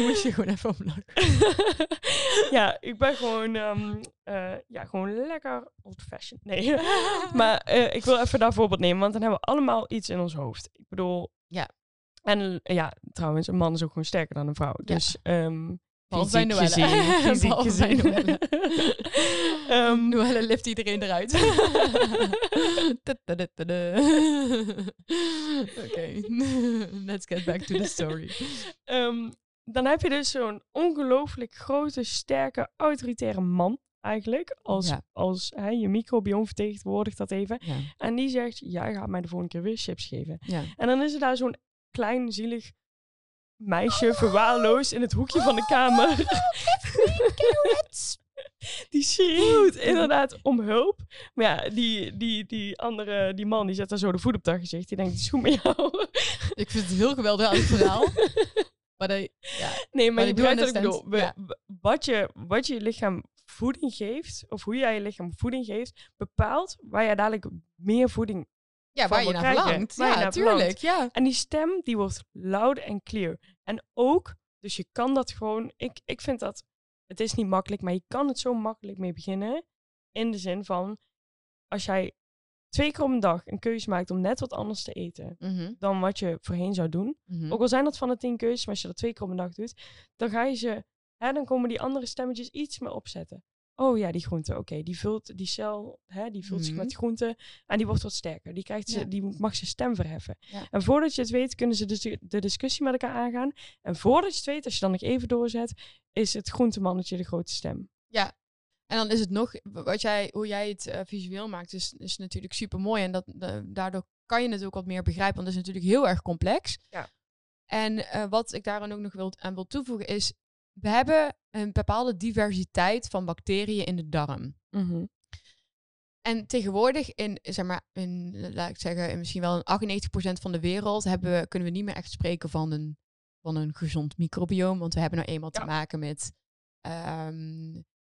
Moest je gewoon even omlachen. ja, ik ben gewoon, ehm, eh, ja, gewoon lekker old-fashioned. Nee, maar eh, ik wil even daar voorbeeld nemen, want dan hebben we allemaal iets in ons hoofd. Ik bedoel... Ja. En ja, trouwens, een man is ook gewoon sterker dan een vrouw. Ja. Dus ehm Behalve bij Noelle. Behalve bij. Noelle. Noelle lift iedereen eruit. Oké, let's get back to the story. Ehm, dan heb je dus zo'n ongelooflijk grote, sterke, autoritaire man eigenlijk. Als, Ja. als hè, je microbiome vertegenwoordigt dat even. Ja, En die zegt, jij gaat mij de volgende keer weer chips geven. ja. En dan is er daar zo'n klein, zielig meisje verwaarloosd in het hoekje van de kamer. Die schreeuwt inderdaad om hulp. Maar ja, die, die, die andere, die man, die zet daar zo de voet op dat gezicht. Die denkt, het is goed met jou. Ik vind het heel geweldig aan het verhaal. Maar dat, ja, Nee, maar, je ik doe begrijpt wat ik understand. bedoel. We- Ja. w- wat, je, wat je lichaam voeding geeft, of hoe jij je lichaam voeding geeft, bepaalt waar jij dadelijk meer voeding... ja waar je naar verlangt. Ja, naar tuurlijk. verlangt. Ja. En die stem, die wordt loud en clear. En ook, dus je kan dat gewoon... Ik, ik vind dat... Het is niet makkelijk, maar je kan het zo makkelijk mee beginnen. In de zin van, als jij twee keer op een dag een keuze maakt om net wat anders te eten Mhm, dan wat je voorheen zou doen, mhm. ook al zijn dat van de tien keuzes, maar als je dat twee keer op een dag doet, dan ga je ze, hè, dan komen die andere stemmetjes iets meer opzetten. Oh ja, die groente, oké, die vult die cel, hè, die vult zich Mhm. met groente en die wordt wat sterker. Die, krijgt ze, Ja. die mag zijn stem verheffen. Ja. En voordat je het weet, kunnen ze dus de, discussie met elkaar aangaan. En voordat je het weet, als je dan nog even doorzet, is het groentemannetje de grote stem. En dan is het nog, wat jij, hoe jij het eh, visueel maakt, is, is natuurlijk super mooi. En dat, da- daardoor kan je het ook wat meer begrijpen, want het is natuurlijk heel erg complex. Ja. En eh, wat ik daar dan ook nog wil, aan wil toevoegen is, we hebben een bepaalde diversiteit van bacteriën in de darm. En tegenwoordig in, zeg maar, in, laat ik zeggen, in misschien wel een 98% van de wereld hebben we, kunnen we niet meer echt spreken van een, van een gezond microbioom. Want we hebben nou eenmaal Ja. te maken met, ehm,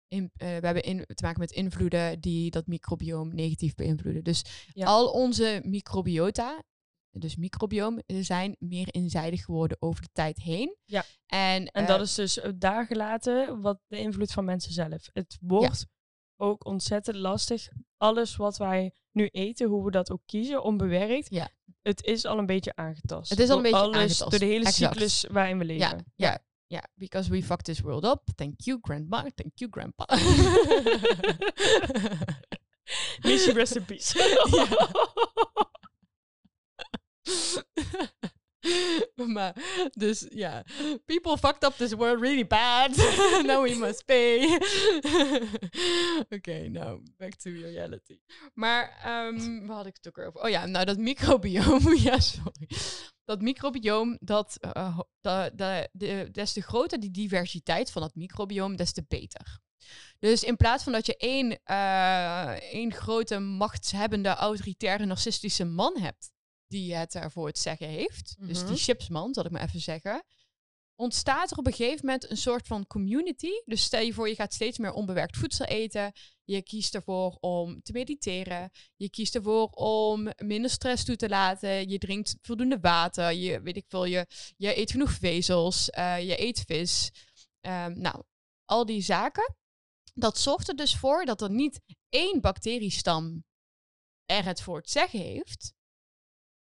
in, eh, we hebben in, te maken met invloeden die dat microbioom negatief beïnvloeden. Dus Ja. al onze microbiota, dus microbioom, eh, zijn meer eenzijdig geworden over de tijd heen. Ja. En, En eh, dat is dus eh, daar gelaten wat de invloed van mensen zelf. Het wordt ook ontzettend lastig. Alles wat wij nu eten, hoe we dat ook kiezen, onbewerkt. Ja. Het is al een beetje aangetast. Het is al een beetje alles, aangetast, Door de hele exact. cyclus waarin we leven. Ja, ja, ja. Because we fucked this world up. Thank you, grandma. Thank you, grandpa. Missie rest in peace. maar, dus ja. People fucked up this world really bad. Now we must pay. Oké, nou, back to reality. Maar, waar had ik het ook over? Oh ja, nou dat microbioom. ja, sorry. Dat microbioom, dat, ho- da- da- de, des te groter die diversiteit van dat microbioom, des te beter. Dus in plaats van dat je één, eh, één grote machtshebbende, autoritaire, narcistische man hebt, die het ervoor het zeggen heeft, dus Mhm. die chipsman, zal ik maar even zeggen, ontstaat er op een gegeven moment een soort van community. Dus stel je voor, je gaat steeds meer onbewerkt voedsel eten. Je kiest ervoor om te mediteren. Je kiest ervoor om minder stress toe te laten. Je drinkt voldoende water. Je, weet ik veel, je, je eet genoeg vezels. eh, je eet vis. Ehm, nou, al die zaken. Dat zorgt er dus voor dat er niet één bacteriestam er het voor het zeggen heeft.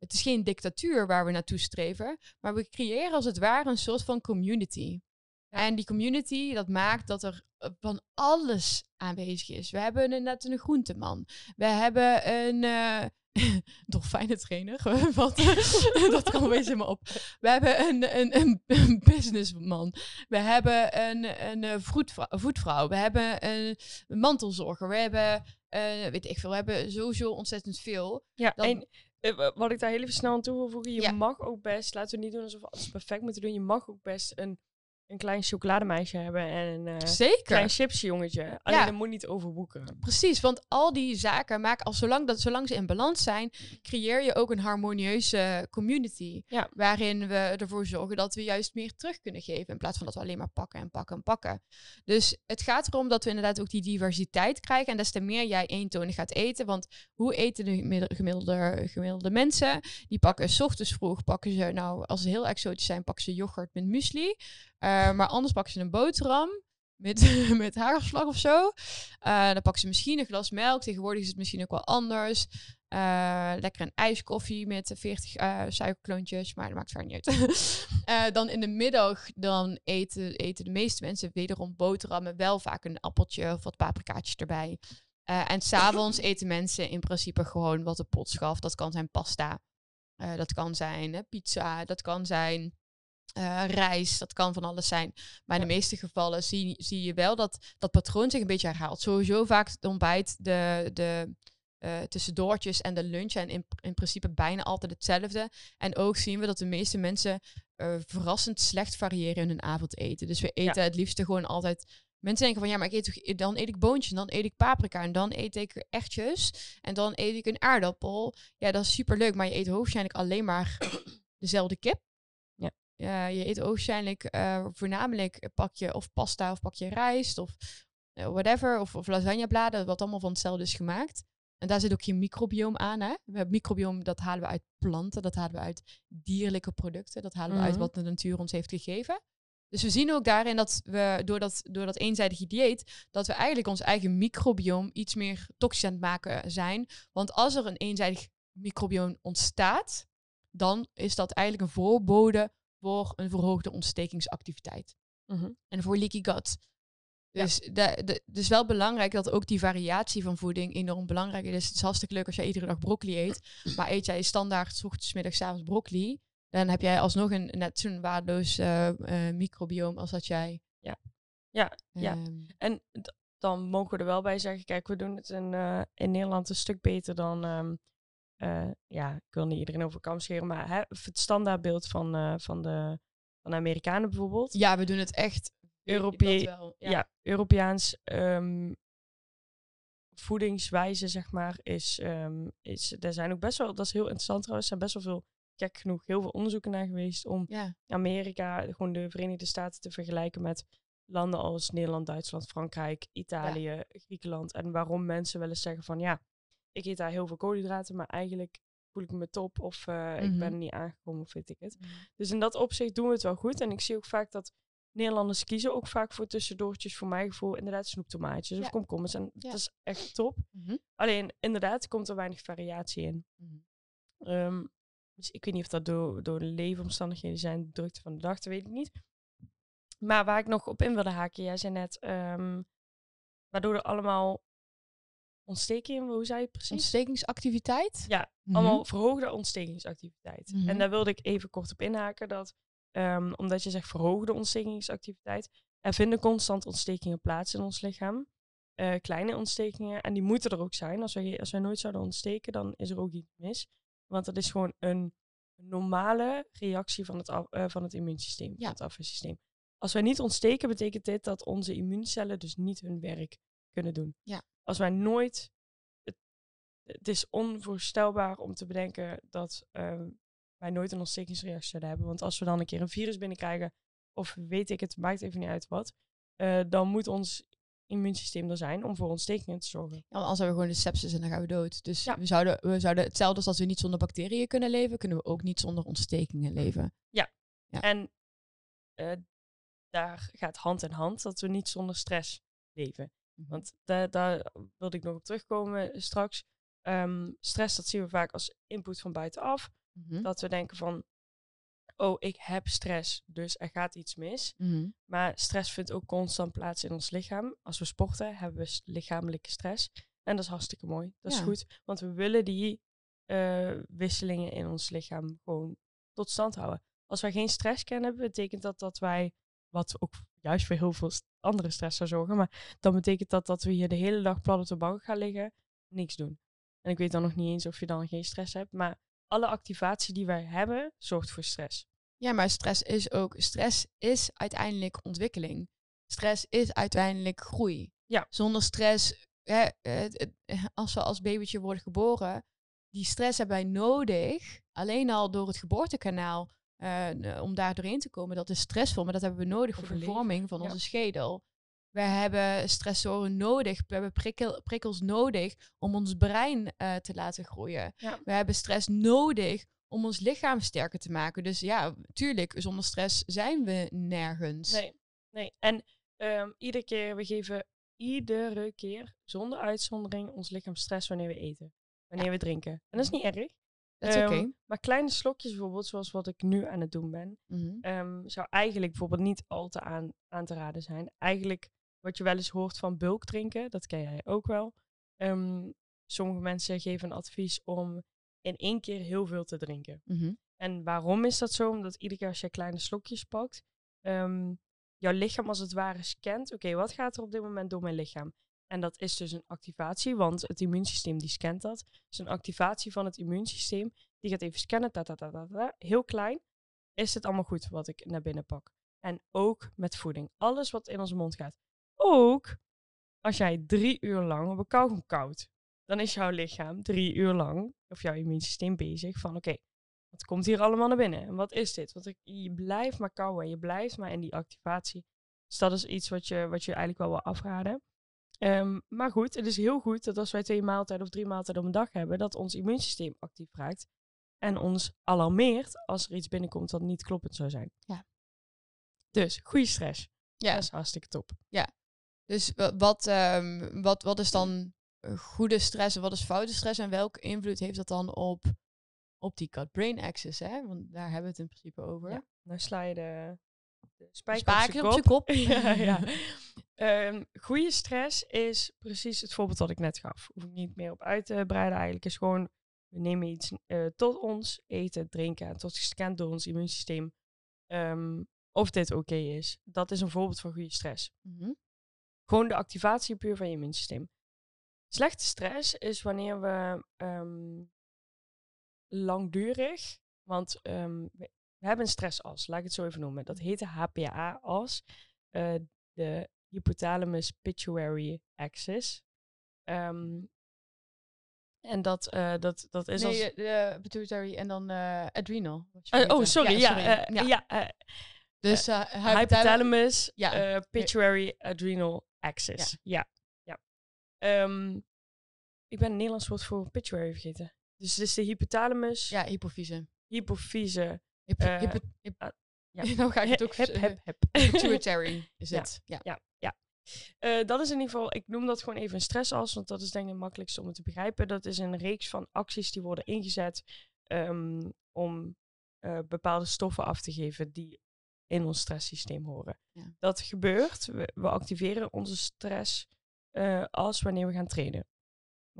Het is geen dictatuur waar we naartoe streven, maar we creëren als het ware een soort van community. En die community, dat maakt dat er eh, van alles aanwezig is. We hebben inderdaad een groenteman. We hebben een uh, dolfijnentrainer. Wat, dat kan wees helemaal op. We hebben een, een, een, businessman. We hebben een, een voetvrouw, voetvrouw. We hebben een mantelzorger. We hebben, uh, weet ik veel, we hebben sowieso ontzettend veel. Ja, en wat ik daar heel even snel aan toe wil voegen. Je mag ook best, laten we niet doen alsof we alles perfect moeten doen. Je mag ook best een een klein chocolademeisje hebben en een uh, Zeker. klein chipsjongetje. Alleen ja. dat moet niet overboeken. Precies, want al die zaken maken, als zolang, dat, zolang ze in balans zijn, creëer je ook een harmonieuze community. Ja. Waarin we ervoor zorgen dat we juist meer terug kunnen geven. In plaats van dat we alleen maar pakken en pakken en pakken. Dus het gaat erom dat we inderdaad ook die diversiteit krijgen. En des te meer jij eentonig gaat eten. Want hoe eten de gemiddelde, gemiddelde mensen? Die pakken s ochtends vroeg, pakken ze, nou, als ze heel exotisch zijn, pakken ze yoghurt met muesli. Uh, maar anders pakken ze een boterham met, met hagelslag of zo. Uh, dan pakken ze misschien een glas melk. Tegenwoordig is het misschien ook wel anders. Uh, lekker een ijskoffie met 40 suikerklontjes, maar dat maakt verder niet uit. dan in de middag dan eten, eten de meeste mensen wederom boterhammen. Wel vaak een appeltje of wat paprikaatjes erbij. en s'avonds eten mensen in principe gewoon wat de pot schaft. Dat kan zijn pasta. dat kan zijn pizza. Dat kan zijn uh, reis, dat kan van alles zijn. Maar in de meeste gevallen zie, zie je wel dat dat patroon zich een beetje herhaalt. Sowieso vaak het ontbijt, de, de uh, tussendoortjes en de lunch zijn in, in principe bijna altijd hetzelfde. En ook zien we dat de meeste mensen uh, verrassend slecht variëren in hun avondeten. Dus we eten het liefste gewoon altijd Mensen denken van ja, maar ik eet toch, dan eet ik boontjes, en dan eet ik paprika en dan eet ik ertjes en dan eet ik een aardappel. Ja, dat is super leuk, maar je eet hoogstwaarschijnlijk alleen maar dezelfde kip. Uh, je eet waarschijnlijk uh, voornamelijk pak je of pasta of pak je rijst of uh, whatever. Of, of lasagnebladen, wat allemaal van hetzelfde is gemaakt. En daar zit ook je microbioom aan. Hè? We hebben microbioom, dat halen we uit planten, dat halen we uit dierlijke producten, dat halen we uit mhm. wat de natuur ons heeft gegeven. Dus we zien ook daarin dat we door dat, door dat eenzijdige dieet, dat we eigenlijk ons eigen microbioom iets meer toxisch aan het maken zijn. Want als er een eenzijdig microbioom ontstaat, dan is dat eigenlijk een voorbode voor een verhoogde ontstekingsactiviteit. Mhm. En voor leaky gut. Dus ja. het is wel belangrijk dat ook die variatie van voeding enorm belangrijk is. Het is hartstikke leuk als jij iedere dag broccoli eet. Maar eet jij standaard ochtends, middags, avonds broccoli. Dan heb jij alsnog een net zo'n waardeloos uh, uh, microbioom als dat jij. Ja, ja, ja. Ehm, en dan mogen we er wel bij zeggen, kijk, we doen het in, uh, in Nederland een stuk beter dan um, uh, ja, ik wil niet iedereen over kam scheren, maar hè, het standaardbeeld van, uh, van, de, van de Amerikanen bijvoorbeeld. Ja, we doen het echt Europee ja. ja. Europeaans um, voedingswijze, zeg maar, is, um, is, er zijn ook best wel, dat is heel interessant trouwens, er zijn best wel veel, gek genoeg, heel veel onderzoeken naar geweest om ja. Amerika, gewoon de Verenigde Staten te vergelijken met landen als Nederland, Duitsland, Frankrijk, Italië, ja. Griekenland. En waarom mensen wel eens zeggen van ja, ik eet daar heel veel koolhydraten, maar eigenlijk voel ik me top of uh, ik ben mhm. niet aangekomen of weet ik het. Mhm. Dus in dat opzicht doen we het wel goed. En ik zie ook vaak dat Nederlanders kiezen ook vaak voor tussendoortjes, voor mijn gevoel, inderdaad snoeptomaatjes ja. of komkommers. En dat is echt top. Mhm. Alleen, inderdaad, komt er weinig variatie in. Um, dus ik weet niet of dat door, door de leefomstandigheden zijn, de drukte van de dag, dat weet ik niet. Maar waar ik nog op in wilde haken, jij zei net, um, waardoor er allemaal ontsteking, hoe zei je precies? Ontstekingsactiviteit? Ja, mhm. allemaal verhoogde ontstekingsactiviteit. En mhm. daar wilde ik even kort op inhaken dat, um, omdat je zegt verhoogde ontstekingsactiviteit, er vinden constant ontstekingen plaats in ons lichaam. Uh, kleine ontstekingen, en die moeten er ook zijn. Als wij, als wij nooit zouden ontsteken, dan is er ook iets mis. Want dat is gewoon een normale reactie van het, af, uh, van het immuunsysteem, ja. van het afweersysteem. Als wij niet ontsteken, betekent dit dat onze immuuncellen dus niet hun werk kunnen doen. Ja als wij nooit. Het, het is onvoorstelbaar om te bedenken dat uh, wij nooit een ontstekingsreactie zouden hebben. Want als we dan een keer een virus binnenkrijgen, of weet ik het, maakt even niet uit wat, uh, dan moet ons immuunsysteem er zijn om voor ontstekingen te zorgen. Ja, anders hebben we gewoon de sepsis en dan gaan we dood. Dus ja. we, zouden, we zouden hetzelfde als als we niet zonder bacteriën kunnen leven, kunnen we ook niet zonder ontstekingen leven. Ja, ja. en uh, daar gaat hand in hand dat we niet zonder stress leven. Mhm. Want daar, daar wilde ik nog op terugkomen straks. Um, stress, dat zien we vaak als input van buitenaf. Mhm. Dat we denken van, oh, ik heb stress, dus er gaat iets mis. Mhm. Maar stress vindt ook constant plaats in ons lichaam. Als we sporten, hebben we lichamelijke stress. En dat is hartstikke mooi. Dat is goed, want we willen die eh, wisselingen in ons lichaam gewoon tot stand houden. Als wij geen stress kennen, betekent dat dat wij, wat ook juist voor heel veel andere stress zou zorgen, maar dan betekent dat dat we hier de hele dag plat op de bank gaan liggen, niks doen. En ik weet dan nog niet eens of je dan geen stress hebt, maar alle activatie die wij hebben, zorgt voor stress. Ja, maar stress is ook. Stress is uiteindelijk ontwikkeling. Stress is uiteindelijk groei. Ja. Zonder stress, hè, als we als babytje worden geboren, die stress hebben wij nodig. Alleen al door het geboortekanaal, eh, om daar doorheen te komen, dat is stressvol. Maar dat hebben we nodig voor de vorming van ja. onze schedel. We hebben stressoren nodig, we hebben prikkel, prikkels nodig om ons brein eh, te laten groeien. Ja. We hebben stress nodig om ons lichaam sterker te maken. Dus ja, tuurlijk, zonder stress zijn we nergens. Nee, nee. En ehm, iedere keer, we geven iedere keer, zonder uitzondering, ons lichaam stress wanneer we eten. Wanneer we drinken. En dat is niet erg. Dat is Ehm. Maar kleine slokjes bijvoorbeeld, zoals wat ik nu aan het doen ben, Mhm. ehm, zou eigenlijk bijvoorbeeld niet al te aan, aan te raden zijn. Eigenlijk wat je wel eens hoort van bulk drinken, dat ken jij ook wel. Ehm, sommige mensen geven een advies om in één keer heel veel te drinken. Mhm. En waarom is dat zo? Omdat iedere keer als je kleine slokjes pakt, jouw lichaam als het ware scant. Oké, wat gaat er op dit moment door mijn lichaam? En dat is dus een activatie, want het immuunsysteem die scant dat. Dus een activatie van het immuunsysteem. Die gaat even scannen, ta, ta, ta, ta, heel klein. Is het allemaal goed wat ik naar binnen pak? En ook met voeding. Alles wat in onze mond gaat. Ook als jij drie uur lang op een kauwgom koudt. Dan is jouw lichaam drie uur lang, of jouw immuunsysteem bezig van oké, wat komt hier allemaal naar binnen? En wat is dit? Want ik, je blijft maar kauwen, je blijft maar in die activatie. Dus dat is iets wat je, wat je eigenlijk wel wil afraden. Ehm, maar goed, het is heel goed dat als wij twee maaltijden of drie maaltijden op een dag hebben, dat ons immuunsysteem actief raakt. En ons alarmeert als er iets binnenkomt dat niet kloppend zou zijn. Ja. Dus, goede stress. Ja, Dat is hartstikke top. dus wa- wat, ehm, wat, wat is dan goede stress en wat is foute stress en welke invloed heeft dat dan op, op die gut-brain axis? Hè? Want daar hebben we het in principe over. Ja. Nou sla je de spijker, Spijker op zijn kop. ja, ja. Ehm, goede stress is precies het voorbeeld dat ik net gaf. Hoef ik niet meer op uit te breiden. Eigenlijk is gewoon, we nemen iets eh, tot ons, eten, drinken, en tot gescand door ons immuunsysteem. ehm, of dit oké is. Dat is een voorbeeld van goede stress. Mhm. Gewoon de activatie puur van je immuunsysteem. Slechte stress is wanneer we ehm, langdurig, want we, hebben een stressas, laat ik het zo even noemen. Dat heet de HPA-as, eh, de hypothalamus pituitary axis. Ehm, en dat, eh, dat, dat is als... Nee, de pituitary en dan eh, adrenal. Eh, oh, vergeten. sorry. Ja, sorry. eh, Ja. ja. eh, Dus eh hypothalamus. ja. eh, pituitary adrenal axis. Ja, ja. Ehm, ik ben het Nederlands woord voor pituitary vergeten. Dus het is de hypothalamus, Ja, hypofyse. hypofyse. Hypo, hyp- ah, ja. nou ga ik het ook Hep, eh, hep, hep. Pituitary is Ja. het. Ja. Ja, ja. Eh, dat is in ieder geval, ik noem dat gewoon even een stressas, want dat is denk ik het makkelijkste om het te begrijpen. Dat is een reeks van acties die worden ingezet ehm, om eh, bepaalde stoffen af te geven die in ons stresssysteem horen. Ja. Dat gebeurt, we, we activeren onze stress eh, als wanneer we gaan trainen.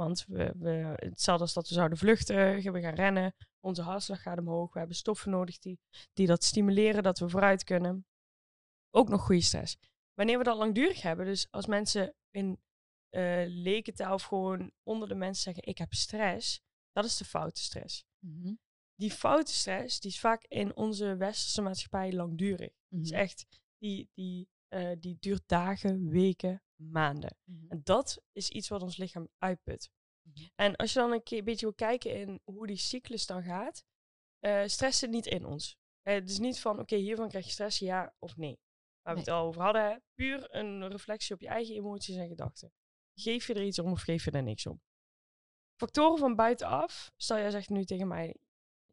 Want we, we, hetzelfde als dat we zouden vluchten, we gaan rennen, onze hartslag gaat omhoog, we hebben stoffen nodig die, die dat stimuleren, dat we vooruit kunnen. Ook nog goede stress wanneer we dat langdurig hebben, dus als mensen in eh lekentaal of gewoon onder de mensen zeggen ik heb stress, dat is de foute stress. Mhm. Die foute stress, die is vaak in onze westerse maatschappij langdurig. Is Mhm. echt, die, die, eh, die duurt dagen, weken, maanden. Mhm. En dat is iets wat ons lichaam uitput. Mhm. En als je dan een, keer, een beetje wil kijken in hoe die cyclus dan gaat, eh stress zit niet in ons. Eh, het is niet van, oké, hiervan krijg je stress, ja of nee. Waar we het al over hadden, hè, puur een reflectie op je eigen emoties en gedachten. Geef je er iets om of geef je er niks om? Factoren van buitenaf, stel jij zegt nu tegen mij,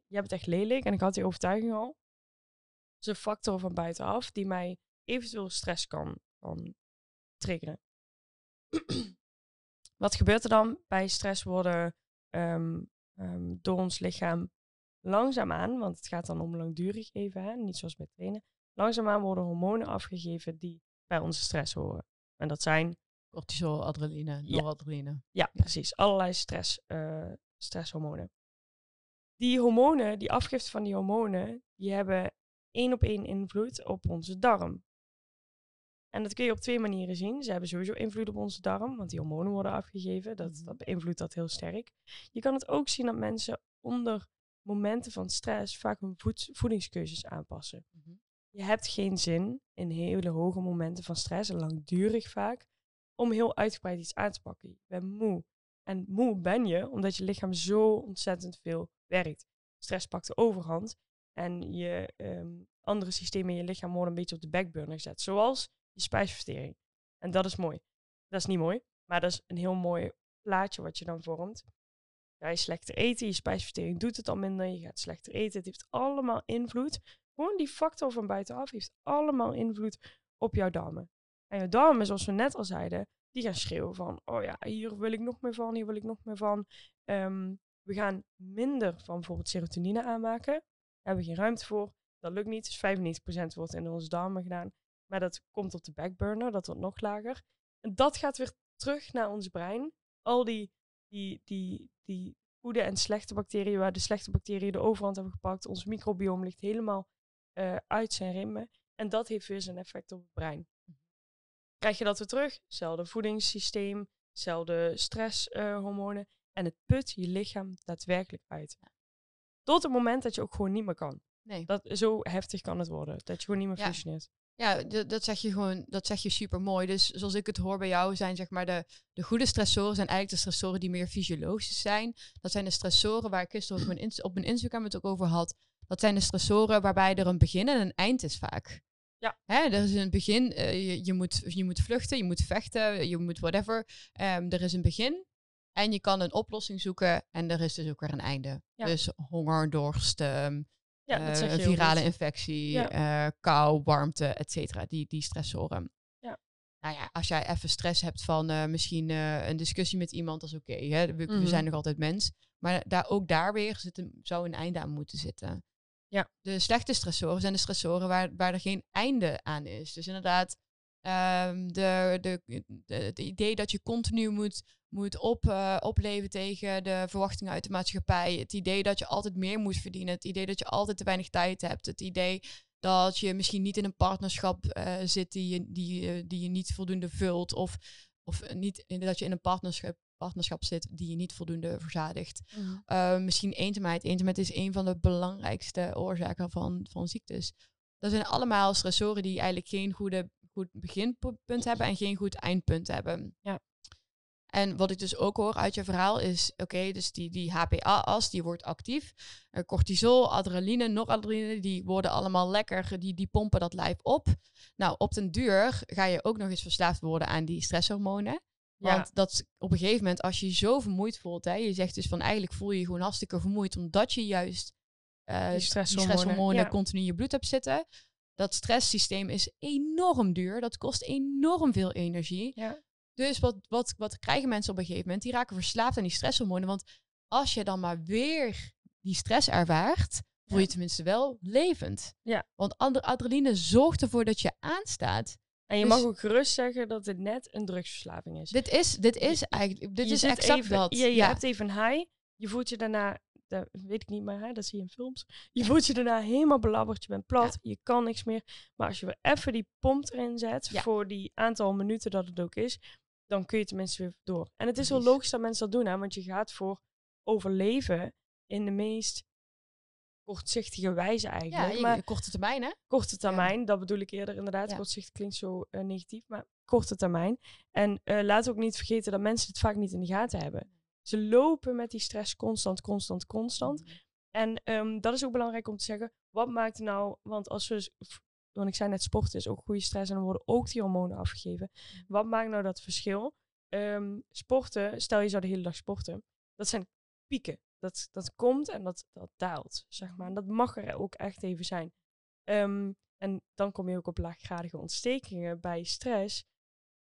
je bent echt lelijk en ik had die overtuiging al. Dat is een factor van buitenaf die mij eventueel stress kan, kan triggeren. Wat gebeurt er dan? Bij stress worden ehm, ehm, door ons lichaam langzaamaan, want het gaat dan om langdurig even, hè, niet zoals bij trainen. Langzaamaan worden hormonen afgegeven die bij onze stress horen. En dat zijn, Cortisol, adrenaline, Ja. noradrenaline. ja, precies, allerlei stress, eh, stresshormonen. Die hormonen, die afgifte van die hormonen, die hebben één op één invloed op onze darm. En dat kun je op twee manieren zien. Ze hebben sowieso invloed op onze darm, want die hormonen worden afgegeven. Dat, Mhm. dat beïnvloedt dat heel sterk. Je kan het ook zien dat mensen onder momenten van stress vaak hun voed- voedingskeuzes aanpassen. Mhm. Je hebt geen zin in hele hoge momenten van stress, en langdurig vaak, om heel uitgebreid iets aan te pakken. Je bent moe. En moe ben je omdat je lichaam zo ontzettend veel werkt. Stress pakt de overhand en je ehm, andere systemen in je lichaam worden een beetje op de backburner gezet. Zoals je spijsvertering. En dat is mooi. Dat is niet mooi, maar dat is een heel mooi plaatje wat je dan vormt. Ga je slechter eten, je spijsvertering doet het al minder, je gaat slechter eten. Het heeft allemaal invloed. Gewoon die factor van buitenaf heeft allemaal invloed op jouw darmen. En jouw darmen, zoals we net al zeiden, die gaan schreeuwen van, oh ja, hier wil ik nog meer van, hier wil ik nog meer van. Ehm, we gaan minder van bijvoorbeeld serotonine aanmaken. Daar hebben we geen ruimte voor. Dat lukt niet. Dus 95% wordt in onze darmen gedaan. Maar dat komt op de backburner, dat wordt nog lager. En dat gaat weer terug naar ons brein. Al die, die, die, die goede en slechte bacteriën, waar de slechte bacteriën de overhand hebben gepakt. Ons microbioom ligt helemaal eh, uit zijn rimmen. En dat heeft weer zijn effect op het brein. Krijg je dat weer terug? Hetzelfde voedingssysteem, hetzelfde stresshormonen. en het put je lichaam daadwerkelijk uit. Tot het moment dat je ook gewoon niet meer kan. Nee. Dat, zo heftig kan het worden. Dat je gewoon niet meer Ja. functioneert. Ja, dat zeg je gewoon, dat zeg je super mooi. Dus zoals ik het hoor bij jou, zijn zeg maar de, de goede stressoren zijn eigenlijk de stressoren die meer fysiologisch zijn. Dat zijn de stressoren waar ik gisteren op mijn, op mijn Instagram het ook over had. Dat zijn de stressoren waarbij er een begin en een eind is vaak. Ja. Hè, er is een begin, eh, je, je, moet, je moet vluchten, je moet vechten, je moet whatever. Ehm, er is een begin en je kan een oplossing zoeken en er is dus ook weer een einde. Ja. Dus honger, dorst, ehm, Ja, dat zeg eh, je virale infectie, Ja. eh, kou, warmte, et cetera. Die, die stressoren. Ja. Nou ja, als jij even stress hebt van eh, misschien een discussie met iemand, dat is oké. we, we Mhm. zijn nog altijd mens. Maar daar, ook daar weer zit een, zou een einde aan moeten zitten. Ja. De slechte stressoren zijn de stressoren waar, waar er geen einde aan is. Dus inderdaad, ehm, de, de, de, het idee dat je continu moet, moet op, eh, opleven tegen de verwachtingen uit de maatschappij. Het idee dat je altijd meer moet verdienen. Het idee dat je altijd te weinig tijd hebt. Het idee dat je misschien niet in een partnerschap eh, zit die je, die, eh, die je niet voldoende vult. Of, of niet dat je in een partnerschap, partnerschap zit die je niet voldoende verzadigt. Mhm. Uh, misschien eenzaamheid. Eenzaamheid is een van de belangrijkste oorzaken van, van ziektes. Dat zijn allemaal stressoren die eigenlijk geen goede, goed beginpunt hebben en geen goed eindpunt hebben. Ja. En wat ik dus ook hoor uit je verhaal is, oké, dus die, die HPA-as, die wordt actief. Uh, cortisol, adrenaline, noradrenaline, die worden allemaal lekker, die, die pompen dat lijf op. Nou, op den duur ga je ook nog eens verslaafd worden aan die stresshormonen. Ja. Want dat op een gegeven moment, als je je zo vermoeid voelt, hè, je zegt dus van eigenlijk voel je je gewoon hartstikke vermoeid, omdat je juist eh, Die stresshormonen, stresshormonen ja. continu in je bloed hebt zitten. Dat stresssysteem is enorm duur, dat kost enorm veel energie. Ja. Dus wat, wat, wat krijgen mensen op een gegeven moment? Die raken verslaafd aan die stresshormonen. Want als je dan maar weer die stress ervaart, voel je Ja. tenminste wel levend. Ja. Want ad- adrenaline zorgt ervoor dat je aanstaat. En je Dus- mag ook gerust zeggen dat het net een drugsverslaving is. Dit is, dit is eigenlijk, dit Je is exact even, dat. Je, je ja. hebt even een high. Je voelt je daarna, dat weet ik niet meer, hè, dat zie je in films. Je voelt je daarna helemaal belabberd. Je bent plat. Je kan niks meer. Maar als je weer even die pomp erin zet, voor die aantal minuten dat het ook is, dan kun je tenminste weer door. En het is wel logisch dat mensen dat doen, hè, want je gaat voor overleven in de meest kortzichtige wijze ja, eigenlijk. je- maar korte termijn hè? korte termijn, dat bedoel ik eerder inderdaad. Ja. Kortzicht klinkt zo eh, negatief, maar korte termijn. En eh laat ook niet vergeten dat mensen het vaak niet in de gaten hebben. Ze lopen met die stress constant, constant, constant. En ehm, dat is ook belangrijk om te zeggen, wat maakt nou, want als we, want ik zei net, sporten is ook goede stress en dan worden ook die hormonen afgegeven. Wat maakt nou dat verschil? Ehm, sporten, stel je zou de hele dag sporten, dat zijn pieken. Dat, dat komt en dat, dat daalt, zeg maar. En dat mag er ook echt even zijn. Ehm, en dan kom je ook op laaggradige ontstekingen bij stress.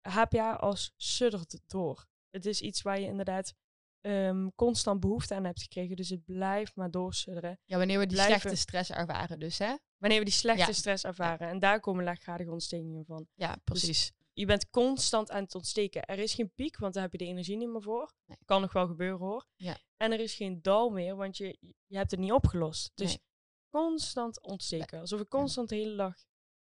HPA als suddert door. Het is iets waar je inderdaad ehm, constant behoefte aan hebt gekregen. Dus het blijft maar doorsudderen. Ja, wanneer we die Blijven- slechte stress ervaren dus, hè? Wanneer we die slechte Ja. stress ervaren. En daar komen laaggradige ontstekingen van. Ja, precies. Je bent constant aan het ontsteken. Er is geen piek, want daar heb je de energie niet meer voor. Nee. Kan nog wel gebeuren hoor. Ja. En er is geen dal meer, want je, je hebt het niet opgelost. Dus Nee. constant ontsteken. Alsof ik constant de hele dag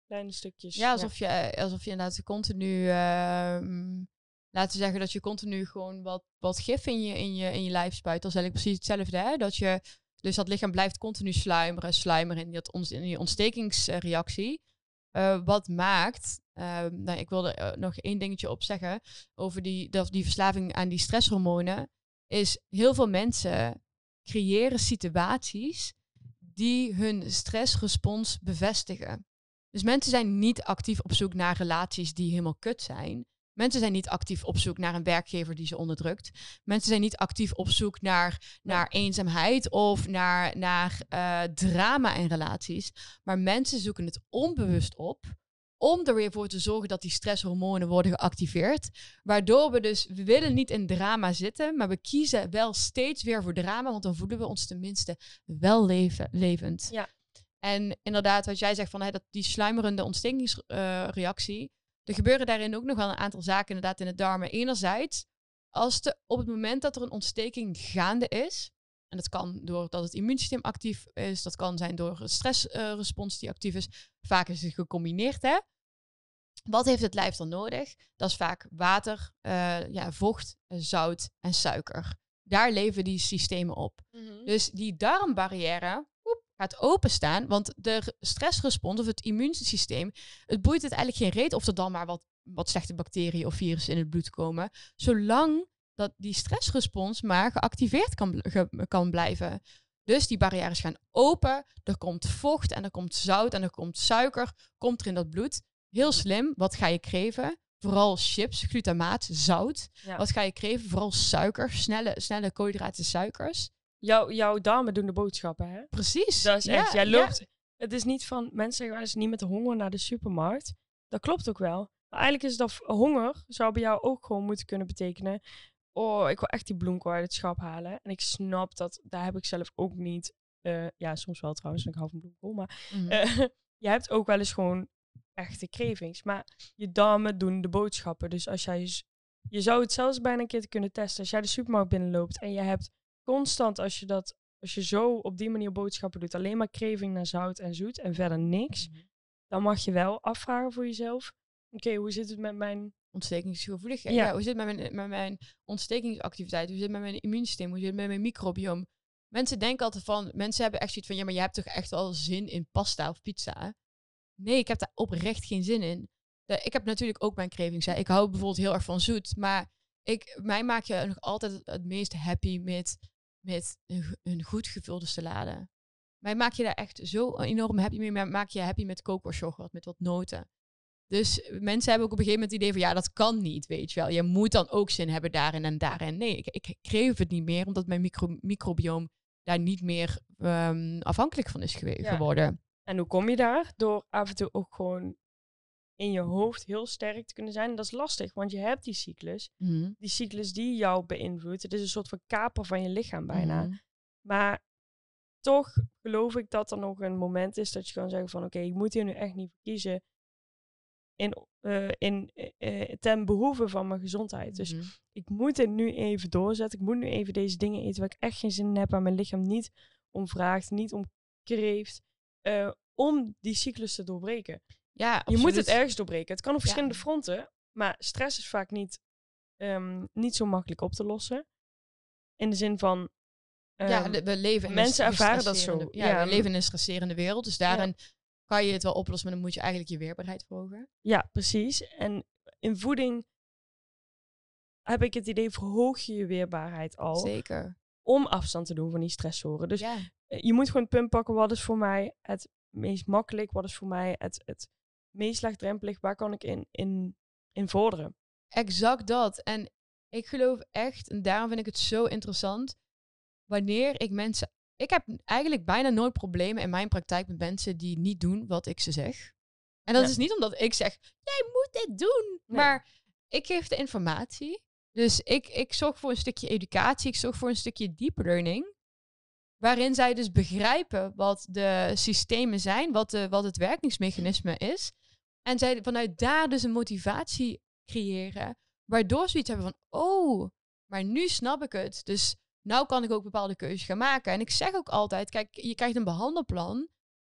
kleine stukjes... Ja, alsof, Je, eh, alsof je inderdaad continu... ehm, laten we zeggen dat je continu gewoon wat, wat gif in je, in, je, in je lijf spuit. Dat is eigenlijk precies hetzelfde, hè? Dat je... Dus dat lichaam blijft continu sluimeren, sluimeren in, in die ontstekingsreactie. Eh, wat maakt, ehm, nou, ik wilde er nog één dingetje op zeggen over die, dat, die verslaving aan die stresshormonen, is heel veel mensen creëren situaties die hun stressrespons bevestigen. Dus mensen zijn niet actief op zoek naar relaties die helemaal kut zijn. Mensen zijn niet actief op zoek naar een werkgever die ze onderdrukt. Mensen zijn niet actief op zoek naar, naar eenzaamheid of naar, naar eh, drama in relaties. Maar mensen zoeken het onbewust op om er weer voor te zorgen dat die stresshormonen worden geactiveerd. Waardoor we dus, we willen niet in drama zitten, maar we kiezen wel steeds weer voor drama, want dan voelen we ons tenminste wel leven, levend. Ja. En inderdaad, wat jij zegt van hè, dat die sluimerende ontstekingsreactie, er gebeuren daarin ook nog wel een aantal zaken inderdaad in de darmen. Enerzijds, als de, op het moment dat er een ontsteking gaande is, en dat kan doordat het immuunsysteem actief is, dat kan zijn door een stressrespons die actief is. Vaak is het gecombineerd, hè? Wat heeft het lijf dan nodig? Dat is vaak water, eh, ja, vocht, zout en suiker. Daar leven die systemen op. Mhm. Dus die darmbarrière gaat openstaan, want de re- stressrespons of het immuunsysteem, het boeit het eigenlijk geen reet of er dan maar wat, wat slechte bacteriën of virussen in het bloed komen, zolang dat die stressrespons maar geactiveerd kan, ge- kan blijven. Dus die barrières gaan open, er komt vocht en er komt zout en er komt suiker, komt er in dat bloed. Heel slim, wat ga je kreven? Vooral chips, glutamaat, zout. Ja. Wat ga je kreven? Vooral suiker, snelle, snelle koolhydraten, suikers. Jouw, jouw darmen doen de boodschappen, hè? Precies. Dat is Ja, echt, jij ja. loopt... Het is niet van, mensen zeggen wel eens niet met honger naar de supermarkt. Dat klopt ook wel. Maar eigenlijk is dat honger, zou bij jou ook gewoon moeten kunnen betekenen... Oh, ik wil echt die bloemkool uit het schap halen. En ik snap dat, daar heb ik zelf ook niet... eh, ja, soms wel trouwens, ik hou van bloemkool. Maar Mhm. eh, je hebt ook wel eens gewoon echte cravings. Maar je darmen doen de boodschappen. Dus als jij... Je zou het zelfs bijna een keer kunnen testen. Als jij de supermarkt binnenloopt en je hebt constant, als je dat... Als je zo op die manier boodschappen doet, alleen maar craving naar zout en zoet en verder niks, Mhm. dan mag je wel afvragen voor jezelf. Oké, hoe zit het met mijn... ontstekingsgevoeligheid. Ja. Ja. hoe zit het met mijn, met mijn ontstekingsactiviteit? Hoe zit het met mijn immuunsysteem? Hoe zit het met mijn microbiome? Mensen denken altijd van, mensen hebben echt zoiets van, ja, maar je hebt toch echt wel zin in pasta of pizza? Nee, ik heb daar oprecht geen zin in. De- ik heb natuurlijk ook mijn cravings. Hè. Ik hou bijvoorbeeld heel erg van zoet, maar ik, mij maak je nog altijd het, het meest happy met, met een, een goed gevulde salade. Mij maak je daar echt zo enorm happy mee. Maar maak je happy met kokosyoghurt, met wat noten. Dus mensen hebben ook op een gegeven moment het idee van ja, dat kan niet, weet je wel. Je moet dan ook zin hebben daarin en daarin. Nee, ik, ik kreeg het niet meer, omdat mijn micro, microbioom daar niet meer ehm, afhankelijk van is Ja. geworden. En hoe kom je daar? Door af en toe ook gewoon in je hoofd heel sterk te kunnen zijn. En dat is lastig, want je hebt die cyclus. Mhm. Die cyclus die jou beïnvloedt. Het is een soort van kaper van je lichaam bijna. Mhm. Maar toch geloof ik dat er nog een moment is dat je kan zeggen van... Oké, ik moet hier nu echt niet voor kiezen. In, eh, in, eh, eh, ten behoeve van mijn gezondheid. Dus Mhm. ik moet dit nu even doorzetten. Ik moet nu even deze dingen eten waar ik echt geen zin in heb. Waar mijn lichaam niet om vraagt, niet om kreeft. om die cyclus te doorbreken. Ja, Je moet het ergens doorbreken. Het kan op Ja. verschillende fronten. Maar stress is vaak niet, ehm, niet zo makkelijk op te lossen. In de zin van... ja, ehm, we leven in mensen een ervaren dat zo. Ja, Ja, we leven in een stresserende wereld. Dus Ja. daarin kan je het wel oplossen, maar dan moet je eigenlijk je weerbaarheid verhogen. Ja, precies. En in voeding heb ik het idee, verhoog je je weerbaarheid al. Zeker. Om afstand te doen van die stressoren. Dus je moet gewoon het punt pakken. Wat is voor mij het meest makkelijk? Wat is voor mij het, het meest laagdrempelig? Waar kan ik in, in, in vorderen? Exact dat. En ik geloof echt, en daarom vind ik het zo interessant, wanneer ik mensen. Ik heb eigenlijk bijna nooit problemen in mijn praktijk met mensen die niet doen wat ik ze zeg. En dat is niet omdat ik zeg, jij moet dit doen. Nee. Maar ik geef de informatie. Dus ik, ik zorg voor een stukje educatie, ik zorg voor een stukje deep learning. Waarin zij dus begrijpen wat de systemen zijn, wat, de, wat het werkingsmechanisme is. En zij vanuit daar dus een motivatie creëren. Waardoor ze iets hebben van, oh, maar nu snap ik het. Dus nou kan ik ook bepaalde keuzes gaan maken. En ik zeg ook altijd, kijk, je krijgt een behandelplan.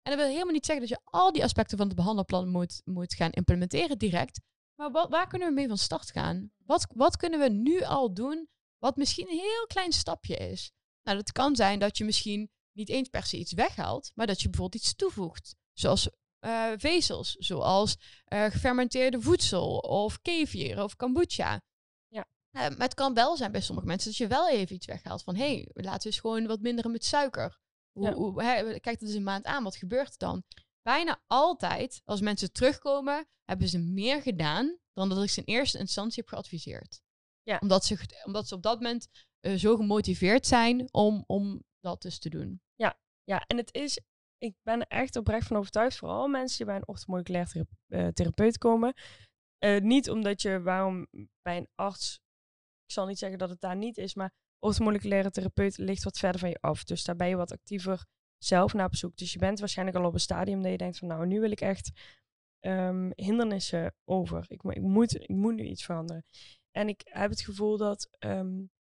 En dat wil helemaal niet zeggen dat je al die aspecten van het behandelplan moet, moet gaan implementeren direct. Maar wat, waar kunnen we mee van start gaan? Wat, wat kunnen we nu al doen wat misschien een heel klein stapje is? Nou, dat kan zijn dat je misschien niet eens per se iets weghaalt, maar dat je bijvoorbeeld iets toevoegt. Zoals uh, vezels, zoals uh, gefermenteerde voedsel of kefir of kombucha. Ja. Uh, maar het kan wel zijn bij sommige mensen dat je wel even iets weghaalt van hé, hey, laten we eens gewoon wat minder met suiker. Hoe, hoe, hè, kijk dat eens een maand aan, wat gebeurt er dan? Bijna altijd, als mensen terugkomen, hebben ze meer gedaan dan dat ik ze in eerste instantie heb geadviseerd. Ja. Omdat, ze, omdat ze op dat moment zo gemotiveerd zijn om, om dat dus te doen. Ja, ja, en het is ik ben echt oprecht van overtuigd, vooral mensen die bij een orthomoleculair uh, therapeut komen. Uh, niet omdat je waarom bij een arts, ik zal niet zeggen dat het daar niet is, maar orthomoleculaire therapeut ligt wat verder van je af. Dus daar ben je wat actiever zelf naar op zoek. Dus je bent waarschijnlijk al op een stadium dat je denkt van nou, nu wil ik echt um, hindernissen over. Ik, moet, ik moet nu iets veranderen. En ik heb het gevoel dat um,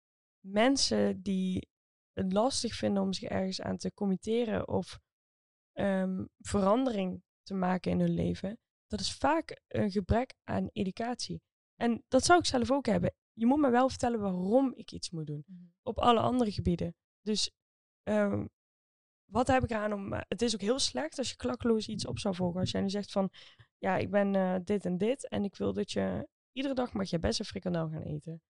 mensen die het lastig vinden om zich ergens aan te committeren of um, verandering te maken in hun leven, dat is vaak een gebrek aan educatie. En dat zou ik zelf ook hebben. Je moet me wel vertellen waarom ik iets moet doen. Mhm. Op alle andere gebieden. Dus um, wat heb ik eraan om. Het is ook heel slecht als je klakkeloos iets op zou volgen. Als jij nu zegt van ja, ik ben uh, dit en dit. En ik wil dat je iedere dag mag je best een frikandel gaan eten.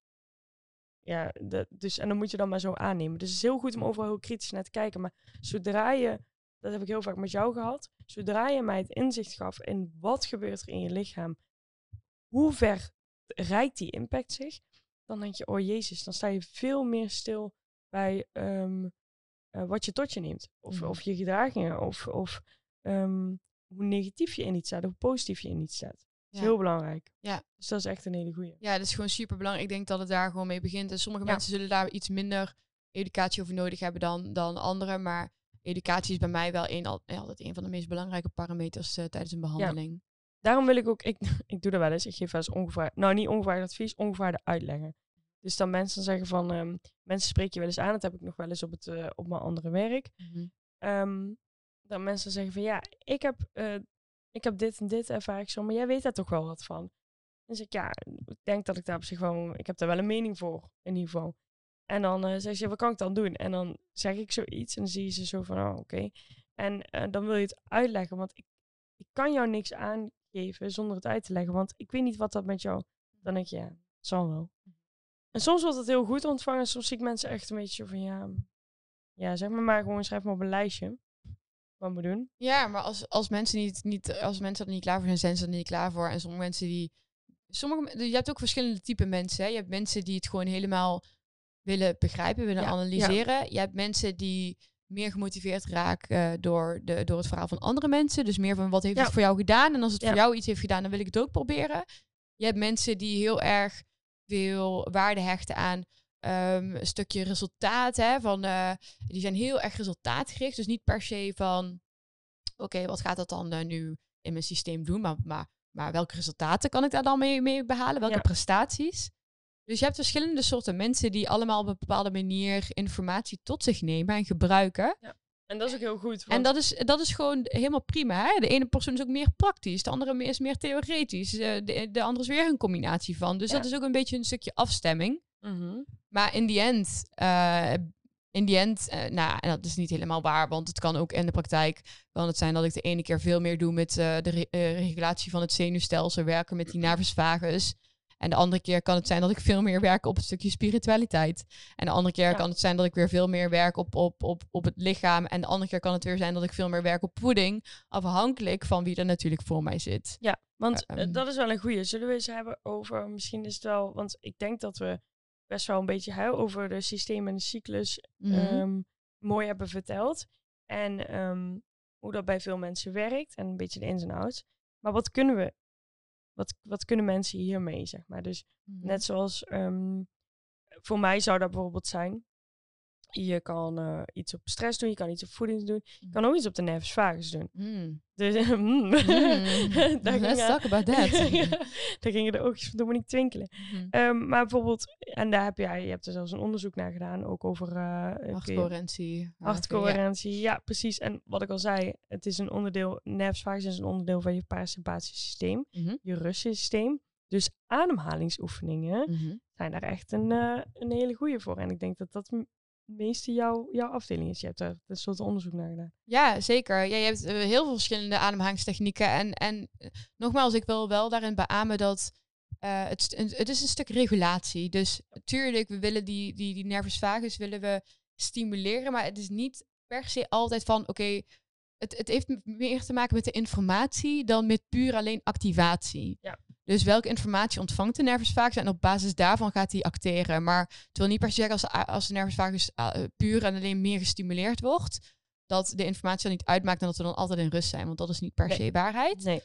Ja, de, dus, en dan moet je dan maar zo aannemen. Dus het is heel goed om overal heel kritisch naar te kijken. Maar zodra je dat heb ik heel vaak met jou gehad. Zodra je mij het inzicht gaf in wat gebeurt er in je lichaam, hoe ver reikt die impact zich, dan denk je, oh jezus, dan sta je veel meer stil bij um, uh, wat je tot je neemt. Of, mm. of je gedragingen, of, of um, hoe negatief je in iets staat, hoe positief je in iets staat. Dat is heel belangrijk. Ja. Dus dat is echt een hele goede. Ja, dat is gewoon super belangrijk. Ik denk dat het daar gewoon mee begint. En sommige mensen zullen daar iets minder educatie over nodig hebben dan, dan anderen. Maar educatie is bij mij wel een, altijd een van de meest belangrijke parameters uh, tijdens een behandeling. Ja. Daarom wil ik ook, ik, ik doe dat wel eens, ik geef wel eens ongevraagd, nou niet ongevraagd advies, ongevraagde uitleggen. Dus dan mensen zeggen van, um, mensen spreken je wel eens aan, dat heb ik nog wel eens op, het, uh, op mijn andere werk. Mm -hmm. um, dan mensen zeggen van, ja, ik heb, uh, ik heb dit en dit ervaar ik zo, maar jij weet daar toch wel wat van. Dan zeg ik, ja, ik denk dat ik daar op zich gewoon, ik heb daar wel een mening voor, in ieder geval. En dan uh, zegt ze, wat kan ik dan doen? En dan zeg ik zoiets en dan zie je ze zo van, oh, oké. En uh, dan wil je het uitleggen, want ik, ik kan jou niks aangeven zonder het uit te leggen, want ik weet niet wat dat met jou... Dan denk je, zal wel. En soms wordt het heel goed ontvangen, soms zie ik mensen echt een beetje van, ja, ja zeg maar maar gewoon, schrijf maar op een lijstje. Wat moet doen. Ja, maar als, als mensen niet, niet, als mensen er niet klaar voor zijn, zijn ze er niet klaar voor. En sommige mensen die, sommige, je hebt ook verschillende type mensen. Hè? Je hebt mensen die het gewoon helemaal willen begrijpen, willen analyseren. Je hebt mensen die meer gemotiveerd raken uh, door, de, door het verhaal van andere mensen. Dus meer van wat heeft het voor jou gedaan? En als het voor jou iets heeft gedaan, dan wil ik het ook proberen. Je hebt mensen die heel erg veel waarde hechten aan um, een stukje resultaat. Hè, van, uh, die zijn heel erg resultaatgericht. Dus niet per se van, oké, wat gaat dat dan uh, nu in mijn systeem doen? Maar, maar, maar welke resultaten kan ik daar dan mee, mee behalen? Welke prestaties? Dus je hebt verschillende soorten mensen die allemaal op een bepaalde manier informatie tot zich nemen en gebruiken. Ja. En dat is ook heel goed. En dat is, dat is gewoon helemaal prima. Hè? De ene persoon is ook meer praktisch, de andere is meer theoretisch. Eh, de, de andere is weer een combinatie van. Dus dat is ook een beetje een stukje afstemming. Mm Maar in die end, uh, in die end, uh, nou, en dat is niet helemaal waar, want het kan ook in de praktijk kan het zijn dat ik de ene keer veel meer doe met de re regulatie van het zenuwstelsel, werken met die nervus vagus. En de andere keer kan het zijn dat ik veel meer werk op het stukje spiritualiteit. En de andere keer kan het zijn dat ik weer veel meer werk op, op, op, op het lichaam. En de andere keer kan het weer zijn dat ik veel meer werk op voeding. Afhankelijk van wie er natuurlijk voor mij zit. Ja, want eh, ehm. dat is wel een goede. Zullen we eens hebben over, misschien is het wel, want ik denk dat we best wel een beetje hè, over de systeem en de cyclus mm -hmm. mooi hebben verteld. En um, hoe dat bij veel mensen werkt en een beetje de ins en outs. Maar wat kunnen we wat, wat kunnen mensen hiermee, zeg maar. Dus mhm. net zoals um, voor mij zou dat bijvoorbeeld zijn. Je kan eh, iets op stress doen, je kan iets op voeding doen. Je kan ook iets op de nervus vagus doen. Mm. Dus mm, Mm. daar, Let's talk about that. daar gingen de oogjes van Dominique twinkelen. Mhm. Ehm, maar bijvoorbeeld, en daar heb jij, je hebt er zelfs een onderzoek naar gedaan, ook over eh, kun je- Hartcoherentie. hartcoherentie. Ja. precies. En wat ik al zei, het is een onderdeel, nervus vagus is een onderdeel van je parasympathische systeem, Mhm. je rustsysteem. Dus ademhalingsoefeningen Mhm. zijn daar echt een, eh, een hele goede voor. En ik denk dat dat meeste jouw, jouw afdeling is. Je hebt er een soort onderzoek naar gedaan. Ja, zeker. Ja, je hebt eh, heel veel verschillende ademhalingstechnieken. En, en eh, nogmaals, ik wil wel daarin beamen dat eh, het, het is een stuk regulatie. Dus tuurlijk, we willen die, die, die nervus vagus willen we stimuleren. Maar het is niet per se altijd van, oké, het, het heeft meer te maken met de informatie dan met puur alleen activatie. Ja. Dus welke informatie ontvangt de nervus vagus en op basis daarvan gaat hij acteren. Maar het wil niet per se zeggen als als de nervus vagus eh, puur en alleen meer gestimuleerd wordt, dat de informatie dan niet uitmaakt en dat we dan altijd in rust zijn. Want dat is niet per Nee. se waarheid. Nee.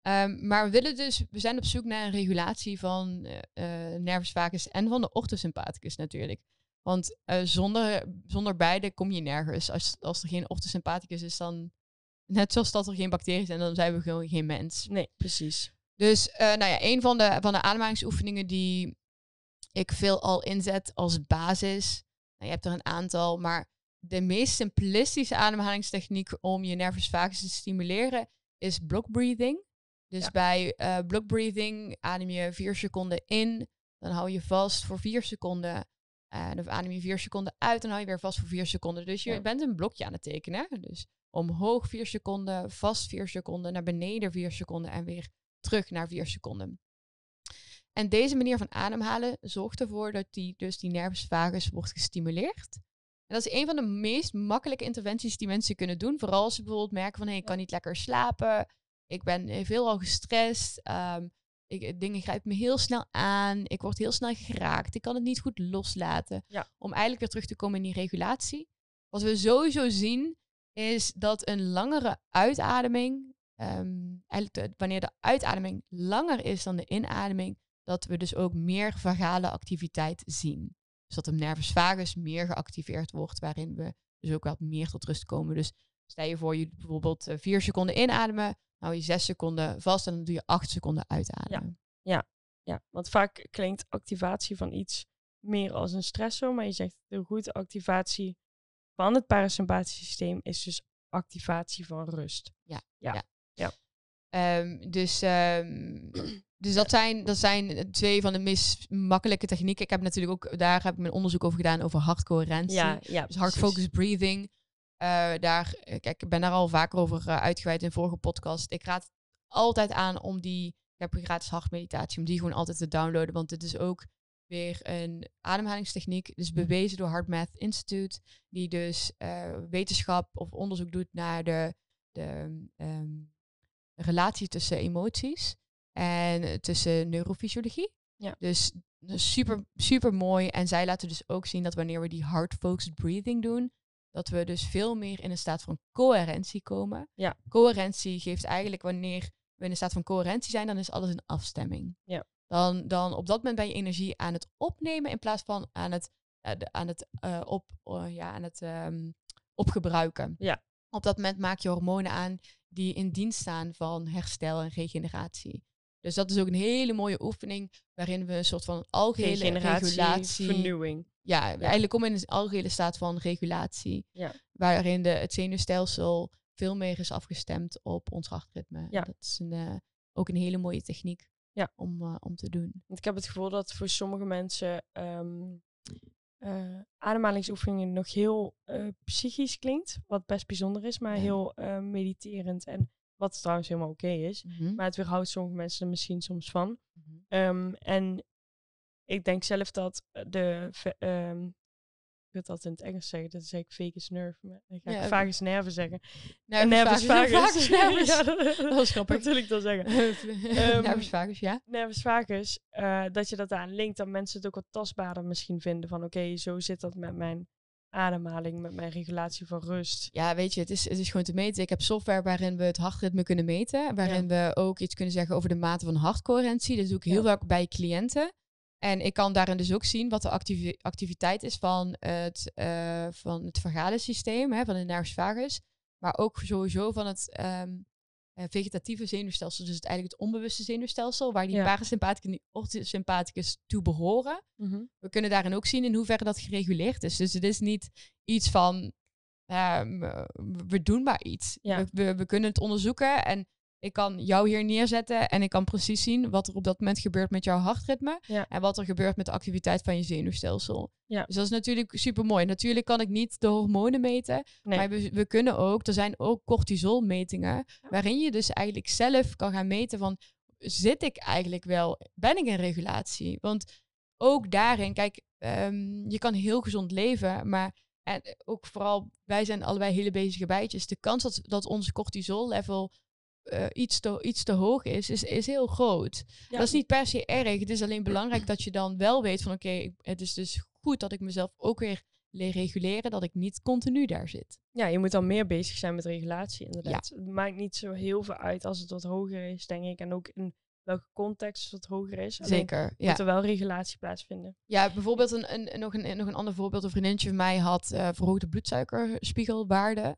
Ehm, maar we willen dus, we zijn op zoek naar een regulatie van eh, nervus vagus en van de orthosympathicus natuurlijk. Want zonder, zonder beide kom je nergens. Als, als er geen orthosympathicus is, dan net zoals dat er geen bacteriën zijn, dan zijn we gewoon geen mens. Nee, precies. Dus eh, nou ja, een van de, van de ademhalingsoefeningen die ik veel al inzet als basis. Nou, je hebt er een aantal, maar de meest simplistische ademhalingstechniek om je nervus vagus te stimuleren is block breathing. Dus Ja. bij eh block breathing adem je vier seconden in, dan hou je vast voor vier seconden. En dan adem je vier seconden uit en dan hou je weer vast voor vier seconden. Dus je Ja. bent een blokje aan het tekenen. Dus omhoog vier seconden, vast vier seconden, naar beneden vier seconden en weer terug naar vier seconden. En deze manier van ademhalen zorgt ervoor dat die, dus die nervus vagus wordt gestimuleerd. En dat is een van de meest makkelijke interventies die mensen kunnen doen. Vooral als ze bijvoorbeeld merken van, hé, ik kan niet lekker slapen. Ik ben eh, veelal gestrest. ehm, ik, eh, dingen grijpen me heel snel aan. Ik word heel snel geraakt. Ik kan het niet goed loslaten. Ja. Om eigenlijk weer terug te komen in die regulatie. Wat we sowieso zien, is dat een langere uitademing, ehm, eigenlijk de- wanneer de uitademing langer is dan de inademing, dat we dus ook meer vagale activiteit zien. Dus dat de nervus vagus meer geactiveerd wordt, waarin we dus ook wat meer tot rust komen. Dus stel je voor, je bijvoorbeeld eh, vier seconden inademen, hou je zes seconden vast en dan doe je acht seconden uitademen. Ja, want vaak klinkt activatie van iets meer als een stressor, maar je zegt heel goed, activatie van het parasympathische systeem is dus activatie van rust. Ehm, dus ehm, dus dat, zijn, dat zijn twee van de meest makkelijke technieken. Ik heb natuurlijk ook, daar heb ik mijn onderzoek over gedaan, over hartcoherentie. Ja, ja. Dus hard focus breathing. Eh, daar, eh, kijk, ik ben daar al vaker over eh, uitgeweid in vorige podcast. Ik raad altijd aan om die, ik heb een gratis hartmeditatie, om die gewoon altijd te downloaden. Want dit is ook weer een ademhalingstechniek. Dus bewezen door HeartMath Institute. Die dus eh, wetenschap of onderzoek doet naar de, de ehm, relatie tussen emoties en eh, tussen neurofysiologie. Ja. Dus, dus super, super mooi. En zij laten dus ook zien dat wanneer we die hard-focused breathing doen, dat we dus veel meer in een staat van coherentie komen. Ja. Coherentie geeft eigenlijk wanneer we in een staat van coherentie zijn, dan is alles in afstemming. Ja. Dan, dan op dat moment ben je energie aan het opnemen in plaats van aan het, eh, aan het, eh, op, eh, ja, aan het ehm, opgebruiken. Ja. Op dat moment maak je hormonen aan die in dienst staan van herstel en regeneratie. Dus dat is ook een hele mooie oefening waarin we een soort van algehele Regeneratie, regulatie vernieuwing. ja, eigenlijk komen in een algehele staat van regulatie. Ja. Waarin de, het zenuwstelsel veel meer is afgestemd op ons hartritme. Ja. Dat is een, eh, ook een hele mooie techniek Ja. om, eh, om te doen. Want ik heb het gevoel dat voor sommige mensen ehm, eh, ademhalingsoefeningen nog heel eh, psychisch klinkt. Wat best bijzonder is, maar Ja. heel eh, mediterend. En wat trouwens helemaal oké is. Maar het weerhoudt sommige mensen er misschien soms van. Mhm. Ehm, en ik denk zelf dat de... ve- ik wil dat in het Engels zeggen, dat zeg ik vagus nerve. Maar dan ga ik Ja, vagus nerve zeggen. Nervus nervus vagus. vagus. Nervus Ja, vagus. dat, Dat was grappig. dat wil ik dan zeggen. Ehm, Nervus vagus, ja. nervus vagus, eh, dat je dat aan linkt, dat mensen het ook wat tastbaarder misschien vinden. Van oké, zo zit dat met mijn ademhaling, met mijn regulatie van rust. Ja, weet je, het is, het is gewoon te meten. Ik heb software waarin we het hartritme kunnen meten. Waarin we ook iets kunnen zeggen over de mate van hartcoherentie. Dat doe ik heel vaak bij cliënten. En ik kan daarin dus ook zien wat de activi- activiteit is van het, uh, van het vagale systeem, hè, van de nervus vagus. Maar ook sowieso van het ehm, uh, vegetatieve zenuwstelsel, dus het eigenlijk het onbewuste zenuwstelsel, waar die ja. parasympathicus en die orthosympathicus toe behoren. Mm We kunnen daarin ook zien in hoeverre dat gereguleerd is. Dus het is niet iets van, uh, we doen maar iets. Ja. We, we, we, kunnen het onderzoeken en ik kan jou hier neerzetten en ik kan precies zien wat er op dat moment gebeurt met jouw hartritme ja. en wat er gebeurt met de activiteit van je zenuwstelsel. Ja. Dus dat is natuurlijk super mooi. Natuurlijk kan ik niet de hormonen meten, nee. maar we, we, kunnen ook, er zijn ook cortisolmetingen, waarin je dus eigenlijk zelf kan gaan meten van zit ik eigenlijk wel, ben ik in regulatie? Want ook daarin, kijk, um, je kan heel gezond leven, maar en ook vooral, wij zijn allebei hele bezige bijtjes. De kans dat, dat onze cortisol level uh, iets, te, iets te hoog is, is, is heel groot. Ja. Dat is niet per se erg. Het is alleen belangrijk dat je dan wel weet van oké, okay, het is dus goed dat ik mezelf ook weer leer reguleren, dat ik niet continu daar zit. Ja, je moet dan meer bezig zijn met regulatie inderdaad. Ja. Het maakt niet zo heel veel uit als het wat hoger is, denk ik. En ook in welke context het hoger is. Alleen Zeker, ja. moet er wel regulatie plaatsvinden. Ja, bijvoorbeeld een, een, nog, een, nog een ander voorbeeld. Een vriendinnetje van mij had uh, verhoogde bloedsuikerspiegelwaarde.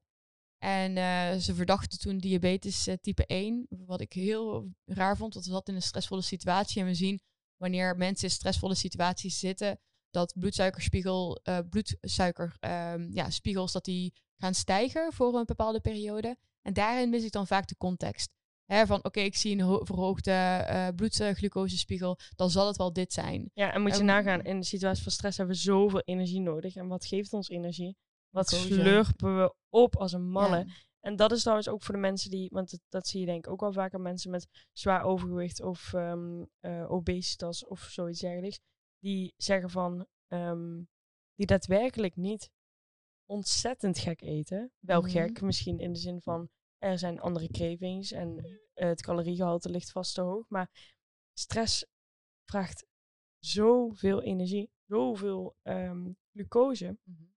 En uh, ze verdachten toen diabetes uh, type 1, wat ik heel raar vond, want we zat in een stressvolle situatie. En we zien wanneer mensen in stressvolle situaties zitten, dat bloedsuikerspiegel, uh, bloedsuiker, um, ja, spiegels, dat die gaan stijgen voor een bepaalde periode. En daarin mis ik dan vaak de context. Hè, van oké, okay, ik zie een verhoogde bloedglucosespiegel, dan zal het wel dit zijn. Ja, en moet je um, nagaan, in de situatie van stress hebben we zoveel energie nodig. En wat geeft ons energie? Wat slurpen we op als een. Ja. En dat is trouwens ook voor de mensen die, want dat, dat zie je denk ik ook wel vaker, mensen met zwaar overgewicht of um, uh, obesitas of zoiets dergelijks, die zeggen van, um, die daadwerkelijk niet ontzettend gek eten. Wel mm -hmm. gek, misschien in de zin van, er zijn andere cravings en uh, het caloriegehalte ligt vast te hoog, maar stress vraagt zoveel energie, zoveel um, glucose. Mhm. Mm -hmm.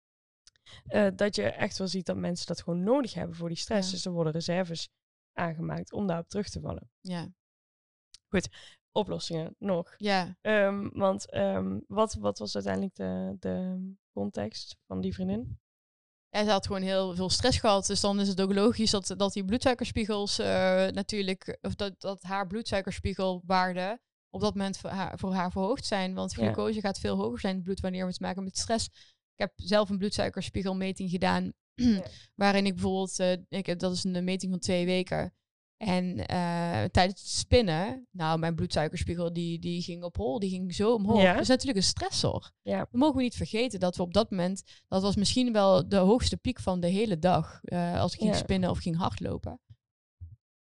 Uh, dat je echt wel ziet dat mensen dat gewoon nodig hebben voor die stress. Ja. Dus er worden reserves aangemaakt om daarop terug te vallen. Ja. Goed, oplossingen nog. Ja. Um, want um, wat, wat was uiteindelijk de, de context van die vriendin? Ja, ze had gewoon heel veel stress gehad. Dus dan is het ook logisch dat, dat die bloedsuikerspiegels uh, natuurlijk, of dat, dat haar bloedsuikerspiegelwaarde op dat moment voor haar, voor haar verhoogd zijn. Want glucose ja. gaat veel hoger zijn in het bloed wanneer we te maken met stress. Ik heb zelf een bloedsuikerspiegelmeting gedaan. Ja. waarin ik bijvoorbeeld, uh, ik heb, dat is een meting van twee weken. En uh, tijdens het spinnen, nou, mijn bloedsuikerspiegel die, die ging op hol, die ging zo omhoog. Ja. Dat is natuurlijk een stressor. Ja. We mogen niet vergeten dat we op dat moment, dat was misschien wel de hoogste piek van de hele dag. Uh, als ik ging Ja. spinnen of ging hardlopen.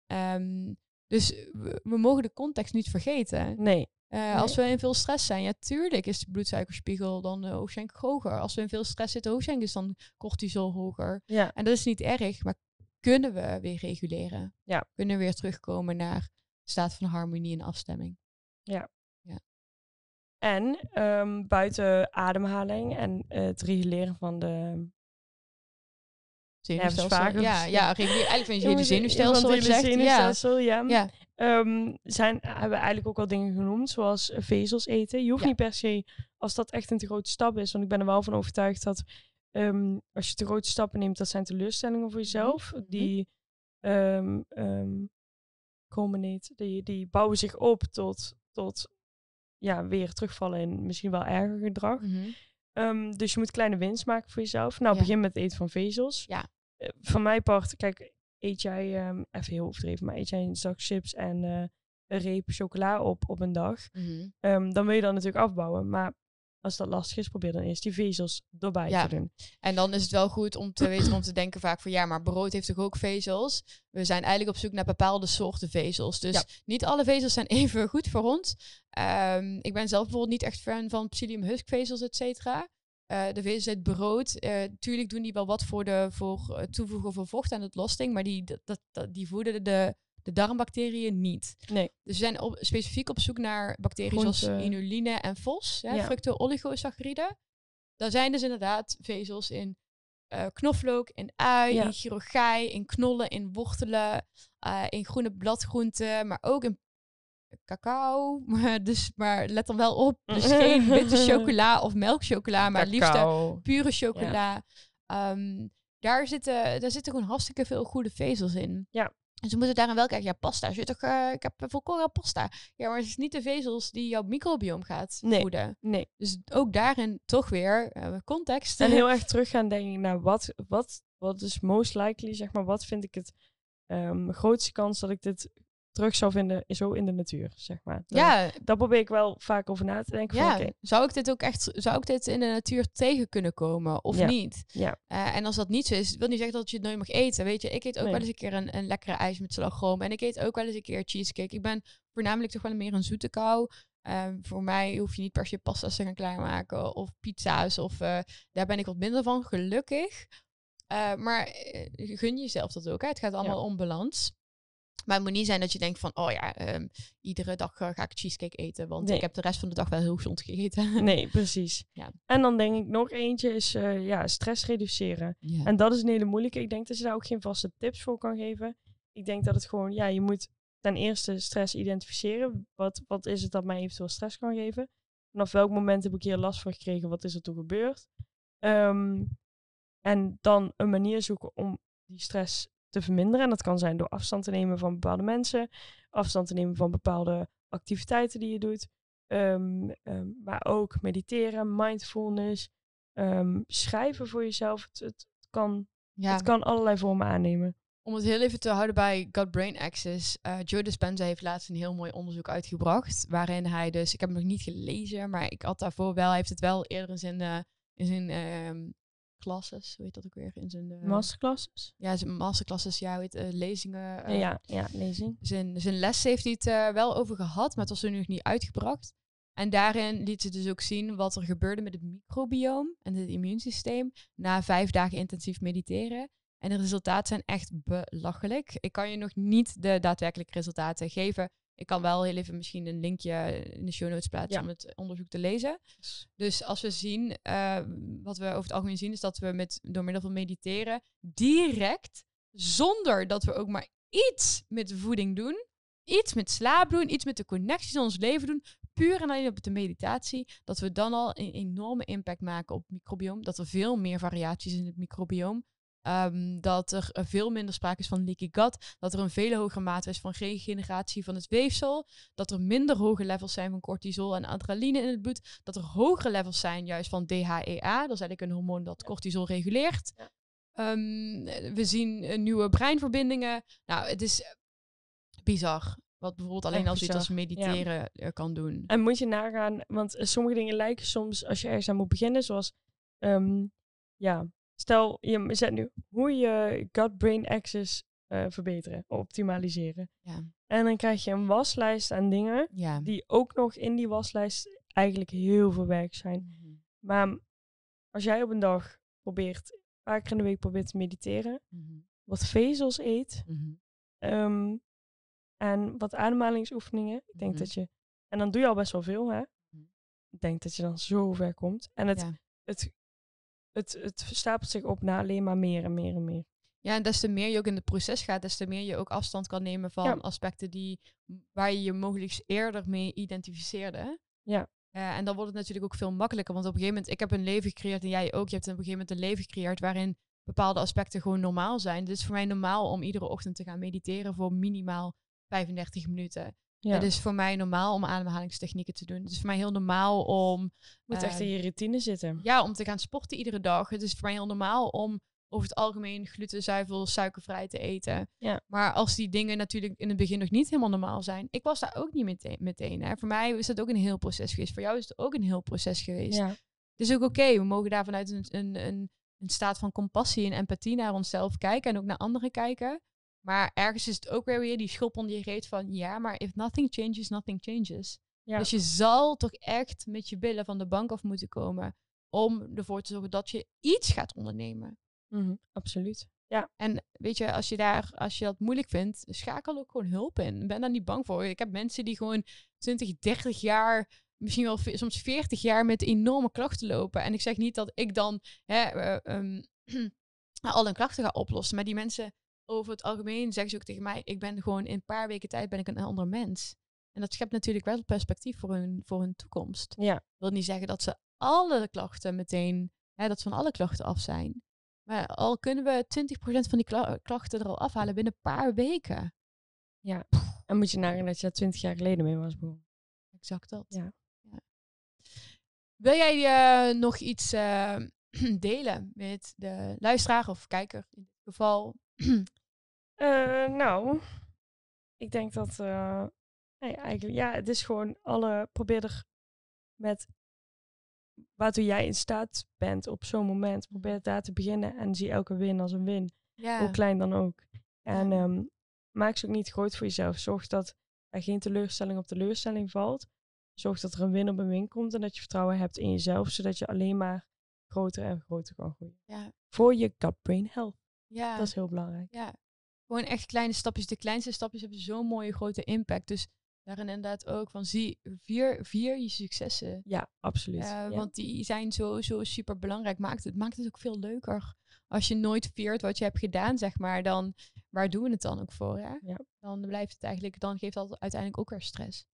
Um, dus we, we mogen de context niet vergeten. Nee. Nee. Als we in veel stress zijn, ja, tuurlijk is de bloedsuikerspiegel dan uh, hoogstwaarschijnlijk hoger. Als we in veel stress zitten, hoogstwaarschijnlijk is dan cortisol hoger. Ja. En dat is niet erg, maar kunnen we weer reguleren? Ja. Kunnen we weer terugkomen naar staat van harmonie en afstemming? En ehm, buiten ademhaling en eh, het reguleren van de Zenuwstelsel. Ja, ja, eigenlijk van je hele zenuwstelsel. het hele zenuwstelsel, ja. Ja, ja. Ehm, zijn, hebben we eigenlijk ook al dingen genoemd, zoals vezels eten. Je hoeft Ja. niet per se, als dat echt een te grote stap is, want ik ben er wel van overtuigd dat ehm, als je te grote stappen neemt, dat zijn teleurstellingen voor jezelf. Mhm. Die, ehm ehm, culminate, die, die bouwen zich op tot, tot ja, weer terugvallen in misschien wel erger gedrag. Mhm. Dus je moet kleine winst maken voor jezelf. Nou, Ja. begin met het eten van vezels. Ja. Eh, van mijn part, kijk, eet jij, ehm, even heel overdreven, maar eet jij een zak chips en eh, een reep chocola op op een dag, Mhm. ehm, dan wil je dat natuurlijk afbouwen. Maar als dat lastig is, probeer dan eerst die vezels erbij Ja. te doen. En dan is het wel goed om te weten, om te denken vaak van ja, maar brood heeft toch ook vezels? We zijn eigenlijk op zoek naar bepaalde soorten vezels. Dus Ja. niet alle vezels zijn even goed voor ons. Ehm, ik ben zelf bijvoorbeeld niet echt fan van psyllium huskvezels, et cetera. Eh, de vezels uit brood, eh tuurlijk doen die wel wat voor, de, voor het toevoegen van vocht aan het losting, maar die, dat, dat, die voeden de, de darmbacteriën niet. Nee. Dus we zijn op, specifiek op zoek naar bacteriën Groente. zoals inuline en fos, hè, Ja. fructo-oligosaccharide. Daar zijn dus inderdaad vezels in eh, knoflook, in ui, Ja. in chirurgij, in knollen, in wortelen, eh, in groene bladgroenten, maar ook in cacao. Maar, dus, maar let er wel op. Dus geen witte chocola of melkchocola, maar liefst pure chocola. Ehm, daar, zitten, daar zitten gewoon hartstikke veel goede vezels in. Ja. En ze moeten daarin wel kijken. Ja, pasta. Zit toch, eh, ik heb volkoren pasta. Ja, maar het is niet de vezels die jouw microbioom gaat Nee. voeden. Nee. Dus ook daarin toch weer eh, context. En heel erg terug gaan denken naar wat, wat, wat is most likely, zeg maar, wat vind ik het ehm, grootste kans dat ik dit terug zou vinden zo in de natuur, zeg maar. Ja, Daar probeer ik wel vaak over na te denken. ja. Van, zou ik dit ook echt, zou ik dit in de natuur tegen kunnen komen of Ja. niet? Ja. Eh, en als dat niet zo is, wil niet zeggen dat je het nooit mag eten. Weet je, ik eet ook Nee. wel eens een keer een, een lekkere ijs met slagroom. En ik eet ook wel eens een keer cheesecake. Ik ben voornamelijk toch wel meer een zoete kou. Eh, voor mij hoef je niet per se pasta's te gaan klaarmaken of pizza's. Of, eh, daar ben ik wat minder van, gelukkig. Maar gun jezelf dat ook. Hè? Het gaat allemaal om balans. Maar het moet niet zijn dat je denkt van, oh ja, ehm, iedere dag eh, ga ik cheesecake eten. Want Nee. ik heb de rest van de dag wel heel gezond gegeten. Nee, precies. Ja. En dan denk ik nog eentje is eh, ja, stress reduceren. Ja. En dat is een hele moeilijke. Ik denk dat je daar ook geen vaste tips voor kan geven. Ik denk dat het gewoon, ja, je moet ten eerste stress identificeren. Wat, wat is het dat mij eventueel stress kan geven? Vanaf welk moment heb ik hier last van gekregen? Wat is er toen gebeurd? Ehm, en dan een manier zoeken om die stress te verminderen. En dat kan zijn door afstand te nemen van bepaalde mensen, afstand te nemen van bepaalde activiteiten die je doet. Ehm, ehm, maar ook mediteren, mindfulness, ehm, schrijven voor jezelf. Het, het, kan, ja. het kan allerlei vormen aannemen. Om het heel even te houden bij gut-brain axis. eh Joe Dispenza heeft laatst een heel mooi onderzoek uitgebracht. Waarin hij dus, ik heb het nog niet gelezen, maar ik had daarvoor wel, hij heeft het wel eerder in zijn, eh, in zijn classes, hoe heet dat ook weer? In zijn, eh, Masterclasses? ja, zijn masterclasses, ja, heet, eh, lezingen. eh, ja, ja, lezing. zijn, zijn les heeft hij het wel over gehad, maar het was er nog niet uitgebracht. En daarin liet ze dus ook zien wat er gebeurde met het microbioom en het immuunsysteem na vijf dagen intensief mediteren. En de resultaten zijn echt belachelijk. Ik kan je nog niet de daadwerkelijke resultaten geven. Ik kan wel heel even misschien een linkje in de show notes plaatsen Ja. om het onderzoek te lezen. Dus als we zien, eh, wat we over het algemeen zien, is dat we met, door middel van mediteren direct, zonder dat we ook maar iets met voeding doen, iets met slaap doen, iets met de connecties in ons leven doen, puur en alleen op de meditatie, dat we dan al een enorme impact maken op het microbioom, dat er veel meer variaties in het microbioom, ehm, dat er eh, veel minder sprake is van leaky gut, dat er een veel hogere mate is van regeneratie van het weefsel, dat er minder hoge levels zijn van cortisol en adrenaline in het bloed, dat er hogere levels zijn juist van DHEA, dat is eigenlijk een hormoon dat cortisol reguleert. Ehm, we zien eh, nieuwe breinverbindingen. Nou, het is eh, bizar. Wat bijvoorbeeld alleen als iets als bizar, ja. mediteren kan doen. En moet je nagaan, want sommige dingen lijken soms als je ergens aan moet beginnen, zoals, ehm, ja, stel je zet nu hoe je gut-brain axis eh, verbeteren, optimaliseren. Ja. En dan krijg je een waslijst aan dingen Ja. die ook nog in die waslijst eigenlijk heel veel werk zijn. Mhm. Maar als jij op een dag probeert, een paar keer in de week probeert te mediteren, Mhm. wat vezels eet Mhm. ehm, en wat ademhalingsoefeningen, ik denk dat je, en dan doe je al best wel veel hè, ik denk dat je dan zo ver komt. En het, Ja. het, het, het stapelt zich op naar alleen maar meer en meer en meer. Ja, en des te meer je ook in het proces gaat, des te meer je ook afstand kan nemen van Ja. aspecten die, waar je je mogelijk eerder mee identificeerde. Ja. Eh, en dan wordt het natuurlijk ook veel makkelijker. Want op een gegeven moment, ik heb een leven gecreëerd en jij ook. Je hebt op een gegeven moment een leven gecreëerd waarin bepaalde aspecten gewoon normaal zijn. Het is voor mij normaal om iedere ochtend te gaan mediteren voor minimaal 35 minuten. Ja. Het is voor mij normaal om ademhalingstechnieken te doen. Het is voor mij heel normaal om moet echt in eh, je routine zitten. ja, om te gaan sporten iedere dag. Het is voor mij heel normaal om over het algemeen gluten, zuivel, suikervrij te eten. Ja. Maar als die dingen natuurlijk in het begin nog niet helemaal normaal zijn. Ik was daar ook niet meteen. meteen hè. Voor mij is dat ook een heel proces geweest. Voor jou is het ook een heel proces geweest. Ja. Het is ook oké. We mogen daar vanuit een, een, een, een staat van compassie en empathie naar onszelf kijken. En ook naar anderen kijken. Maar ergens is het ook weer weer die schop onder je reet van... Ja, maar if nothing changes, nothing changes. Ja. Dus je zal toch echt met je billen van de bank af moeten komen om ervoor te zorgen dat je iets gaat ondernemen. Mhm, absoluut. En weet je, als je daar, als je dat moeilijk vindt, schakel ook gewoon hulp in. Ben daar niet bang voor. Ik heb mensen die gewoon 20, 30 jaar, misschien wel soms 40 jaar met enorme klachten lopen. En ik zeg niet dat ik dan hè, eh, ehm, al hun klachten ga oplossen. Maar die mensen over het algemeen zeggen ze ook tegen mij, ik ben gewoon in een paar weken tijd ben ik een ander mens. En dat schept natuurlijk wel perspectief voor hun, voor hun toekomst. Ja. Dat wil niet zeggen dat ze alle klachten meteen, hè, dat ze van alle klachten af zijn. Maar al kunnen we 20% van die kla- klachten er al afhalen binnen een paar weken. En moet je nagaan dat je daar twintig jaar geleden mee was begonnen. Exact dat. Ja. Ja. Wil jij eh, nog iets eh, delen met de luisteraar of kijker in dit geval? Eh, nou, ik denk dat. eh, nee, eigenlijk, ja, het is gewoon alle. Probeer er met. Waartoe jij in staat bent op zo'n moment. Probeer daar te beginnen en zie elke win als een win. ja. Hoe klein dan ook. En ehm, maak ze ook niet groot voor jezelf. Zorg dat er geen teleurstelling op teleurstelling valt. Zorg dat er een win op een win komt en dat je vertrouwen hebt in jezelf, zodat je alleen maar groter en groter kan groeien. Ja. Voor je gut-brain health. Ja. Dat is heel belangrijk. Ja, gewoon echt kleine stapjes. De kleinste stapjes hebben zo'n mooie grote impact. Dus daarin inderdaad ook van zie, vier, vier je successen. Ja, absoluut. Eh, Ja. Want die zijn zo, zo super belangrijk. Maakt het, maakt het ook veel leuker. Als je nooit viert wat je hebt gedaan, zeg maar, dan waar doen we het dan ook voor? Hè? Ja. Dan blijft het eigenlijk, dan geeft dat uiteindelijk ook weer stress.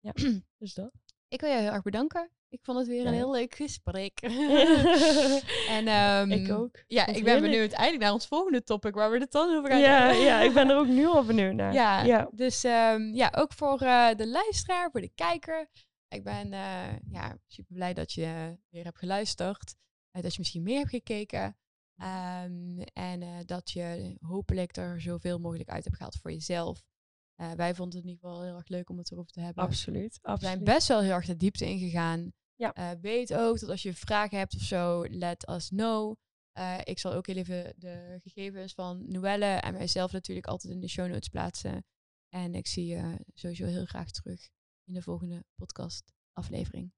Ja, dus dat. Ik wil je heel erg bedanken. Ik vond het weer een heel leuk gesprek. en, ehm, ik ook. Ja, ik ben heerlijk. benieuwd eigenlijk naar ons volgende topic, waar we het dan over gaan Ja, hebben. ja, ik ben er ook nu al benieuwd naar. Ja, ja. dus ehm, ja, ook voor eh, de luisteraar, voor de kijker. Ik ben eh, ja, super blij dat je weer hebt geluisterd. Eh, dat je misschien meer hebt gekeken. Ehm, en dat je hopelijk er zoveel mogelijk uit hebt gehaald voor jezelf. Wij vonden het in ieder geval heel erg leuk om het erover te hebben. Absoluut. We zijn absoluut. best wel heel erg de diepte ingegaan. Ja. Eh, weet ook dat als je vragen hebt of zo, let us know. Eh, ik zal ook heel even de gegevens van Noelle en mijzelf natuurlijk altijd in de show notes plaatsen. En ik zie je sowieso heel graag terug in de volgende podcast aflevering.